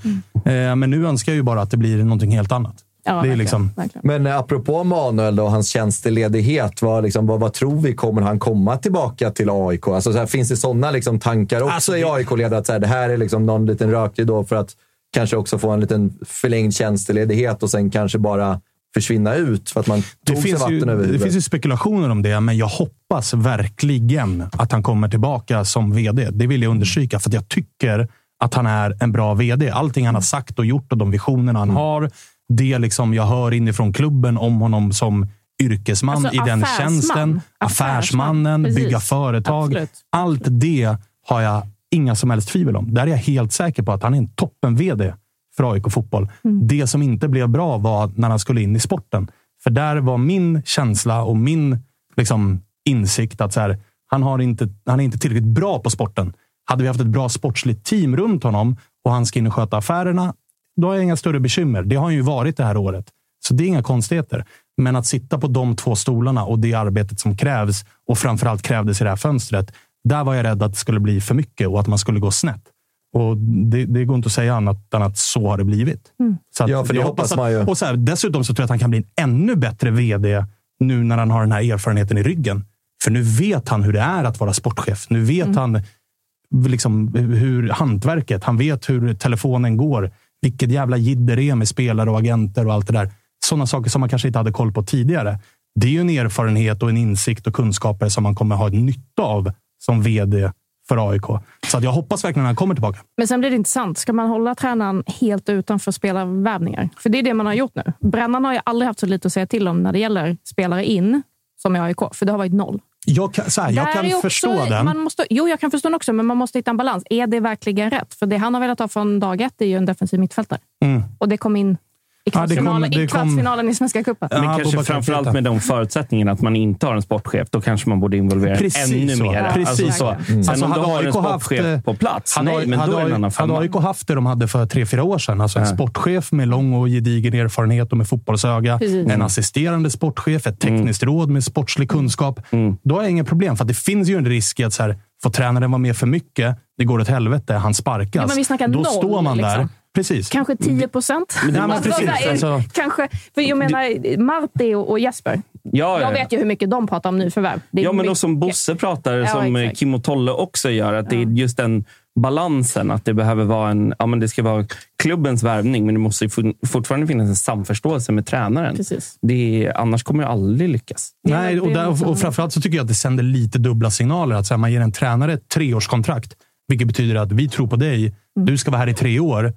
Eh, Men nu önskar jag ju bara att det blir någonting helt annat. Ja, det är liksom, verkligen. Men eh, apropå Manuel då, och hans tjänstledighet, vad, liksom, vad, vad tror vi? Kommer han komma tillbaka till AIK? Alltså, så här, finns det sådana liksom, tankar också Alltså, i det- AIK-led? Att så här, det här är liksom någon liten rökridå för att kanske också få en liten förlängd tjänstledighet och sen kanske bara försvinna ut för att man Det tog sig finns, vatten ju, över det huvudet. finns ju spekulationer om det, men jag hoppas verkligen att han kommer tillbaka som vd. Det vill jag understryka, för att jag tycker att han är en bra vd. Allting han har sagt och gjort och de visionerna Mm. han har, det liksom jag hör inifrån klubben om honom som yrkesman Alltså, i den affärsman. tjänsten. Affärsman, Affärsmannen, precis. bygga företag. Absolut. Allt det har jag inga som helst tvivel om. Där är jag helt säker på att han är en toppen-vd för AIK Fotboll. Mm. Det som inte blev bra var när han skulle in i sporten. För där var min känsla och min liksom, insikt att så här, han, har inte, han är inte tillräckligt bra på sporten. Hade vi haft ett bra sportsligt team runt honom och han ska in och sköta affärerna, då har jag inga större bekymmer. Det har han ju varit det här året. Så det är inga konstigheter. Men att sitta på de två stolarna och det arbetet som krävs och framförallt krävdes i det här fönstret. Där var jag rädd att det skulle bli för mycket och att man skulle gå snett. Och det, det går inte att säga annat än att så har det blivit. Så att Ja, för det jag hoppas att, man ju. Och så här, dessutom så tror jag att han kan bli en ännu bättre vd nu när han har den här erfarenheten i ryggen. För nu vet han hur det är att vara sportchef. Nu vet han liksom hur hantverket, han vet hur telefonen går. Vilket jävla jidder det är med spelare och agenter och allt det där. Sådana saker som man kanske inte hade koll på tidigare. Det är ju en erfarenhet och en insikt och kunskaper som man kommer ha nytta av som vd för AIK. Så att jag hoppas verkligen att han kommer tillbaka. Men sen blir det intressant. Ska man hålla tränaren helt utanför spelarvärvningar? För det är det man har gjort nu. Brännan har ju aldrig haft så lite att säga till om när det gäller spelare in som i AIK. För det har varit noll. Jag kan, här, jag kan också- förstå den. Man måste, jo, jag kan förstå den också, men man måste hitta en balans. Är det verkligen rätt? För det han har velat ha från dag ett är ju en defensiv mittfältare. Mm. Och det kom in i Ja, kvartsfinalen, det i, kom- kvartsfinalen i Svenska cupen. Men Ja, kanske framförallt med de förutsättningarna att man inte har en sportchef. Då kanske man borde involvera Precis ännu så. mer. Precis alltså, så. så. Sen Alltså, om du hade har en AIK haft, sportchef eh, på plats, Hade, nej, men hade, då är det en annan hade femma. AIK haft det de hade för tre, fyra år sedan, alltså en Ja. sportchef med lång och gedigen erfarenhet och med fotbollsöga, Precis. en assisterande sportchef, ett tekniskt råd med sportslig kunskap. Då har jag inga problem, för att det finns ju en risk i att så här, får tränaren vara med för mycket, det går åt helvete, han sparkas. Ja, men vi snackar Då noll, står man där. liksom. Precis. Kanske 10 procent. Ja, men precis, alltså- kanske, för jag menar, Marti och, Jesper. Ja, Jag ja. vet ju hur mycket de pratar om nyförvärv. Det är Ja, men mycket. som Bosse pratar, Ja, som eh, exakt. Kim och Tolle också gör, att det är just den balansen. Att det behöver vara en, ja, men det ska vara klubbens värvning, men det måste fortfarande finnas en samförståelse med tränaren. Precis. Det är, annars kommer jag aldrig lyckas. Nej, och, där, och framförallt så tycker jag att det sänder lite dubbla signaler. Att så här, man ger en tränare ett treårskontrakt, vilket betyder att vi tror på dig. Du ska vara här i tre år.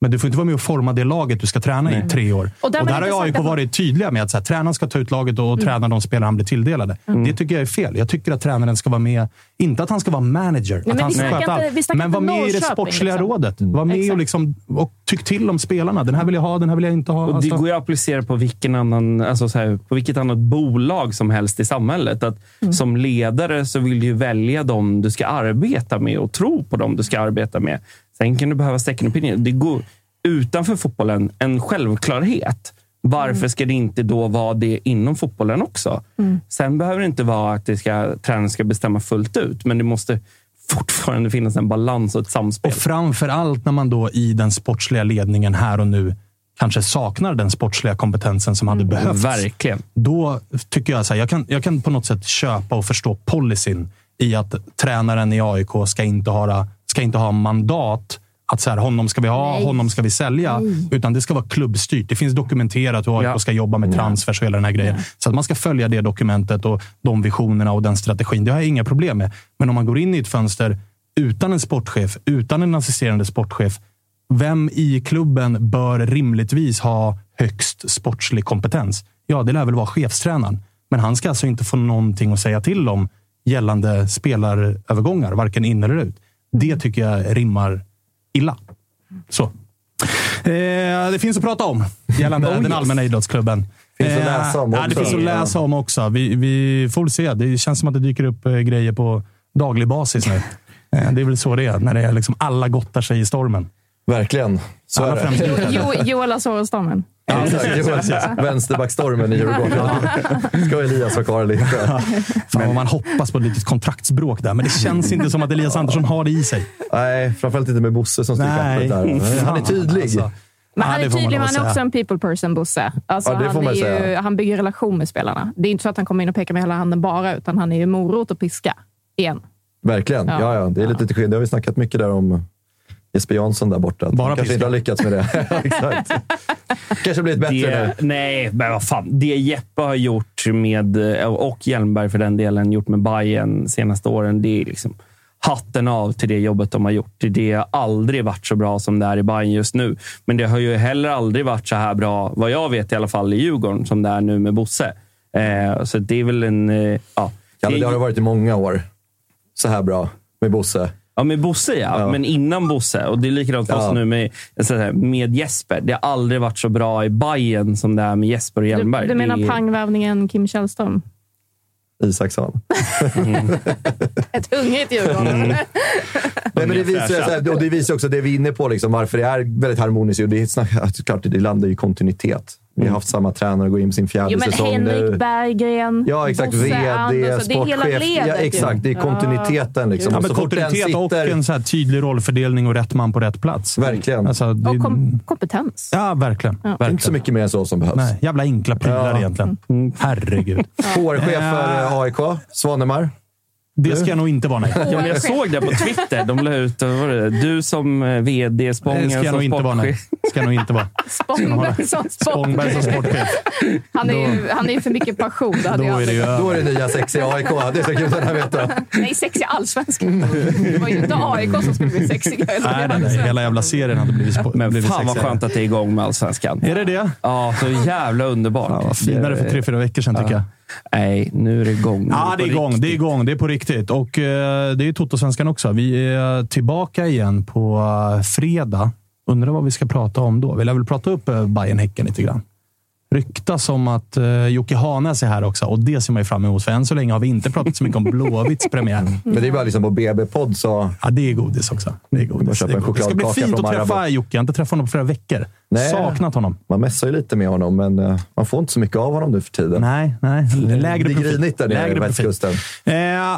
Men du får inte vara med och forma det laget du ska träna i tre år. Och Och där där, var det har AIK att- varit tydliga med att så här, tränaren ska ta ut laget och träna de spelare han blir tilldelade. Det tycker jag är fel. Jag tycker att tränaren ska vara med. Inte att han ska vara manager. men att han ska sköta allt. Men var med i det sportsliga liksom. rådet. Var med och, Exakt. liksom, och tyck till om spelarna. Den här vill jag ha, den här vill jag inte ha. Och det Alltså- går ju att applicera på, vilken annan, alltså så här, på vilket annat bolag som helst i samhället. Att Som ledare så vill du ju välja dem du ska arbeta med och tro på dem du ska arbeta med. Sen kan du behöva second opinion. Det går utanför fotbollen en självklarhet. Varför ska det inte då vara det inom fotbollen också? Sen behöver det inte vara att det ska, tränaren ska bestämma fullt ut, men det måste fortfarande finnas en balans och ett samspel. Och framför allt när man då i den sportsliga ledningen här och nu kanske saknar den sportsliga kompetensen som hade behövts. Verkligen. Då tycker jag så här, jag kan, jag kan på något sätt köpa och förstå policyn i att tränaren i AIK ska inte ha, ska inte ha mandat att så här, honom ska vi ha, Nej. honom ska vi sälja. Utan det ska vara klubbstyrt. Det finns dokumenterat hur AIK Ja. ska jobba med transfers och hela den här grejen. Så att man ska följa det dokumentet och de visionerna och den strategin. Det har jag inga problem med. Men om man går in i ett fönster utan en sportchef, utan en assisterande sportchef. Vem i klubben bör rimligtvis ha högst sportslig kompetens? Ja, det lär väl vara chefstränaren. Men han ska alltså inte få någonting att säga till om gällande spelarövergångar, varken in eller ut. Det tycker jag rimmar illa. Så. Eh, det finns att prata om gällande Oh, den yes. allmänna idrottsklubben. Finns att Eh, läsa om Ja, det också. finns att läsa om också. Vi, vi får väl se. Det känns som att det dyker upp eh, grejer på daglig basis nu. Eh, det är väl så det är, när det är liksom alla gottar sig i stormen. Verkligen. Så Alla är främst det. du. Jo, Joel Asoro-stormen. Ja, exakt. Joel, Vänsterbackstormen i Djurgården. Ska Elias vara kvar eller inte? Fan vad man hoppas på ett litet kontraktsbråk där, men det känns inte som att Elias Andersson har det i sig. Nej, framförallt inte med Bosse som styr kappet där. Han är tydlig. Alltså. Men Ja, han är tydlig, men han är också en people person, Bosse. Alltså, Ja, han, ju, han bygger relation med spelarna. Det är inte så att han kommer in och pekar med hela handen bara, utan han är ju morot och piska. Igen. Verkligen. Ja. Ja. Ja, Det är lite till skillnad. Det har vi snackat mycket där om Jesper Jansson där borta. Bara kanske piska. inte har lyckats med det. Exakt. Kanske blivit bättre Det, nu. nej, men vad fan. Det Jeppe har gjort med, och Hjelmberg för den delen, gjort med Bayern senaste åren, det är liksom hatten av till det jobbet de har gjort. Det har aldrig varit så bra som det är i Bayern just nu. Men det har ju heller aldrig varit så här bra, vad jag vet i alla fall, i Djurgården som det är nu med Bosse. Eh, så det är väl en... Eh, ja. Men det har det varit i många år. Så här bra med Bosse. Ja, med Bosse ja. Ja. Men innan Bosse. Och det är likadant för oss Ja. nu med, här, med Jesper. Det har aldrig varit så bra i Bayern som det är med Jesper och Du, Hjelmberg. du menar Det är- pangvärvningen Kim Källström? Isaksson. Ett hungrigt Djurgården. Nej, men det, visar, här, och det visar också det vi är inne på, liksom, varför det är väldigt harmoniskt. Och det är klart, det landar ju i kontinuitet. Vi har haft samma tränare gå in sin fjärde Jo, men säsong Henrik nu. Berggren, Ja, exakt. Bosse VD, Andersson. Det är hela sportchef. ledet. Ja, exakt. Det är kontinuiteten. Liksom. Ja, Och men kontinuitet och en så här tydlig rollfördelning och rätt man på rätt plats. Verkligen. Alltså, det, Och kom kompetens. ja, verkligen. Ja. Är inte så mycket mer än så som behövs. Nej, jävla enkla prylar Ja. egentligen. Herregud. HR-chef för eh, AIK, Svanemar. Det ska jag nog inte vara, nej. Ja, men jag såg det på Twitter. De la ut, vad var det? Du som eh, VD, Det Spången ska jag nog som inte vara, nej. sportchef. Ska jag nog inte vara. Spångberg som Spångberg som sportchef. Han är ju han är ju för mycket passion. Det hade Då jag är det ju Då är det nya sexiga AIK. Det ska gudarna veta. Nej, sexiga allsvenskan. Det var ju inte AIK som skulle bli sexiga. eller Nej, nej, nej. Hela jävla serien hade blivit, Men blivit fan vad skönt att det är igång med Allsvenskan. Är det det? Ja, så jävla underbart. Ja, vad finare för tre, fyra veckor sedan tycker jag. Nej, nu är det igång. Nu Ja, det är igång. riktigt. Det är igång. Det är på riktigt. Och eh, det är Totosvenskan också. Vi är tillbaka igen på eh, fredag. Undrar vad vi ska prata om då. Vi lär väl prata upp uh, bayern häcken lite grann. Ryktas om att uh, Jocke Hanes är här också och det ser man ju fram emot. För än så länge har vi inte pratat så mycket om Blåvitts premiär. Men det är bara liksom på BB-podd så... Ja, det är godis också. Det är godis. Det, är en godis. det ska bli fint att träffa. Jocke. Jag har inte träffat honom på flera veckor. Nej. Saknat honom. Man mässar ju lite med honom, men eh, man får inte så mycket av honom nu för tiden. Nej, nej. Lägre det är profil. grinigt där nere profil. västkusten. Eh,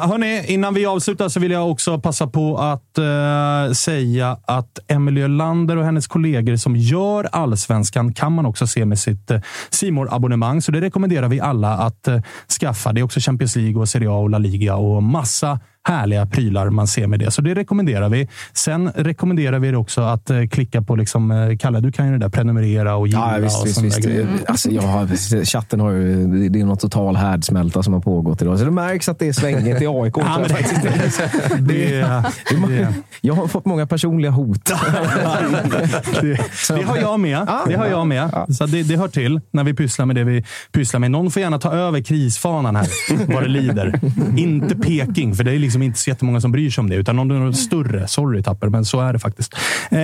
hörni, innan vi avslutar så vill jag också passa på att eh, säga att Emelie Lander och hennes kollegor som gör Allsvenskan kan man också se med sitt eh, simor abonnemang Så det rekommenderar vi alla att eh, skaffa. Det är också Champions League, och Serie A och La Liga och massa härliga prylar man ser med det. Så det rekommenderar vi. Sen rekommenderar vi också att eh, klicka på, liksom, eh, Kalle, du kan ju det där prenumerera och gilla Ja, visst. och visst, visst. Alltså, jag har, chatten har ju, det är någon total härdsmälta som har pågått idag. Så det märks att det är svängigt i AIK. Ja, men det, det, det, Jag har fått många personliga hot. det, det har jag med. Det har jag med. Så det, det hör till när vi pysslar med det vi pysslar med. Någon får gärna ta över krisfanan här, vad det lider. inte Peking, för det är liksom inte så jättemånga som bryr sig om det. Utan någon något större. Sorry Tapper, men så är det faktiskt. Eh,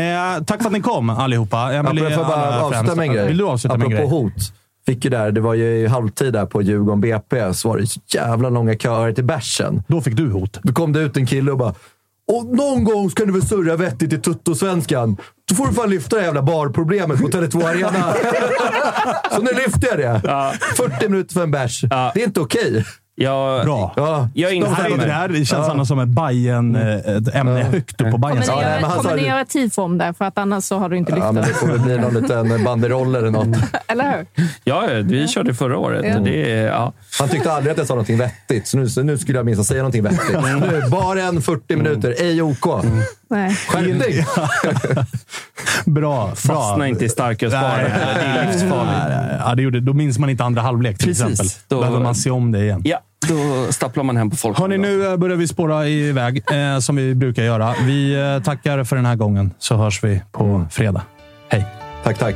tack för att ni kom allihopa. Apropå, jag får bara avsluta med en grej. Vill du avsluta med en Apropå grej? hot. Fick ju där, det var ju halvtid där på Djurgården BP, så var det så jävla långa köer till bärsen. Då fick du hot. Då kom det ut en kille och bara och någon gång ska du väl surra vettigt i Tuttosvenskan. Då får du fan lyfta det jävla barproblemet på Tele2 Arena. så nu lyfter jag det. 40 minuter för en bärs. Det är inte okej. Jag, Bra. Ja. jag Det här, det instämmer. här det känns annars som ett, Bayern, eh, ett ämne högt upp på Kommer Bayerns ni Ja, sa kommer ni göra tifo om det? För att annars så har du inte lyft Ja, men det det. får väl bli någon liten banderoll eller något. Eller hur? Ja, ja, vi körde förra året. Ja. Det ja. Han tyckte aldrig att jag sa någonting vettigt, så nu, så nu skulle jag minst säga någonting vettigt. Nu, bara en 40 minuter, ej OK. Nej. Skärpning! Bra. bra. Fastna inte i starkölsbaren. Det är livsfarligt. Ja, det gjorde, då minns man inte andra halvlek till Precis. exempel. Då Då- behöver man se om det igen. Ja, då stapplar man hem på folk. Hörni, nu eh, börjar vi spåra iväg eh, som vi brukar göra. Vi eh, tackar för den här gången så hörs vi på fredag. Hej! Tack, tack.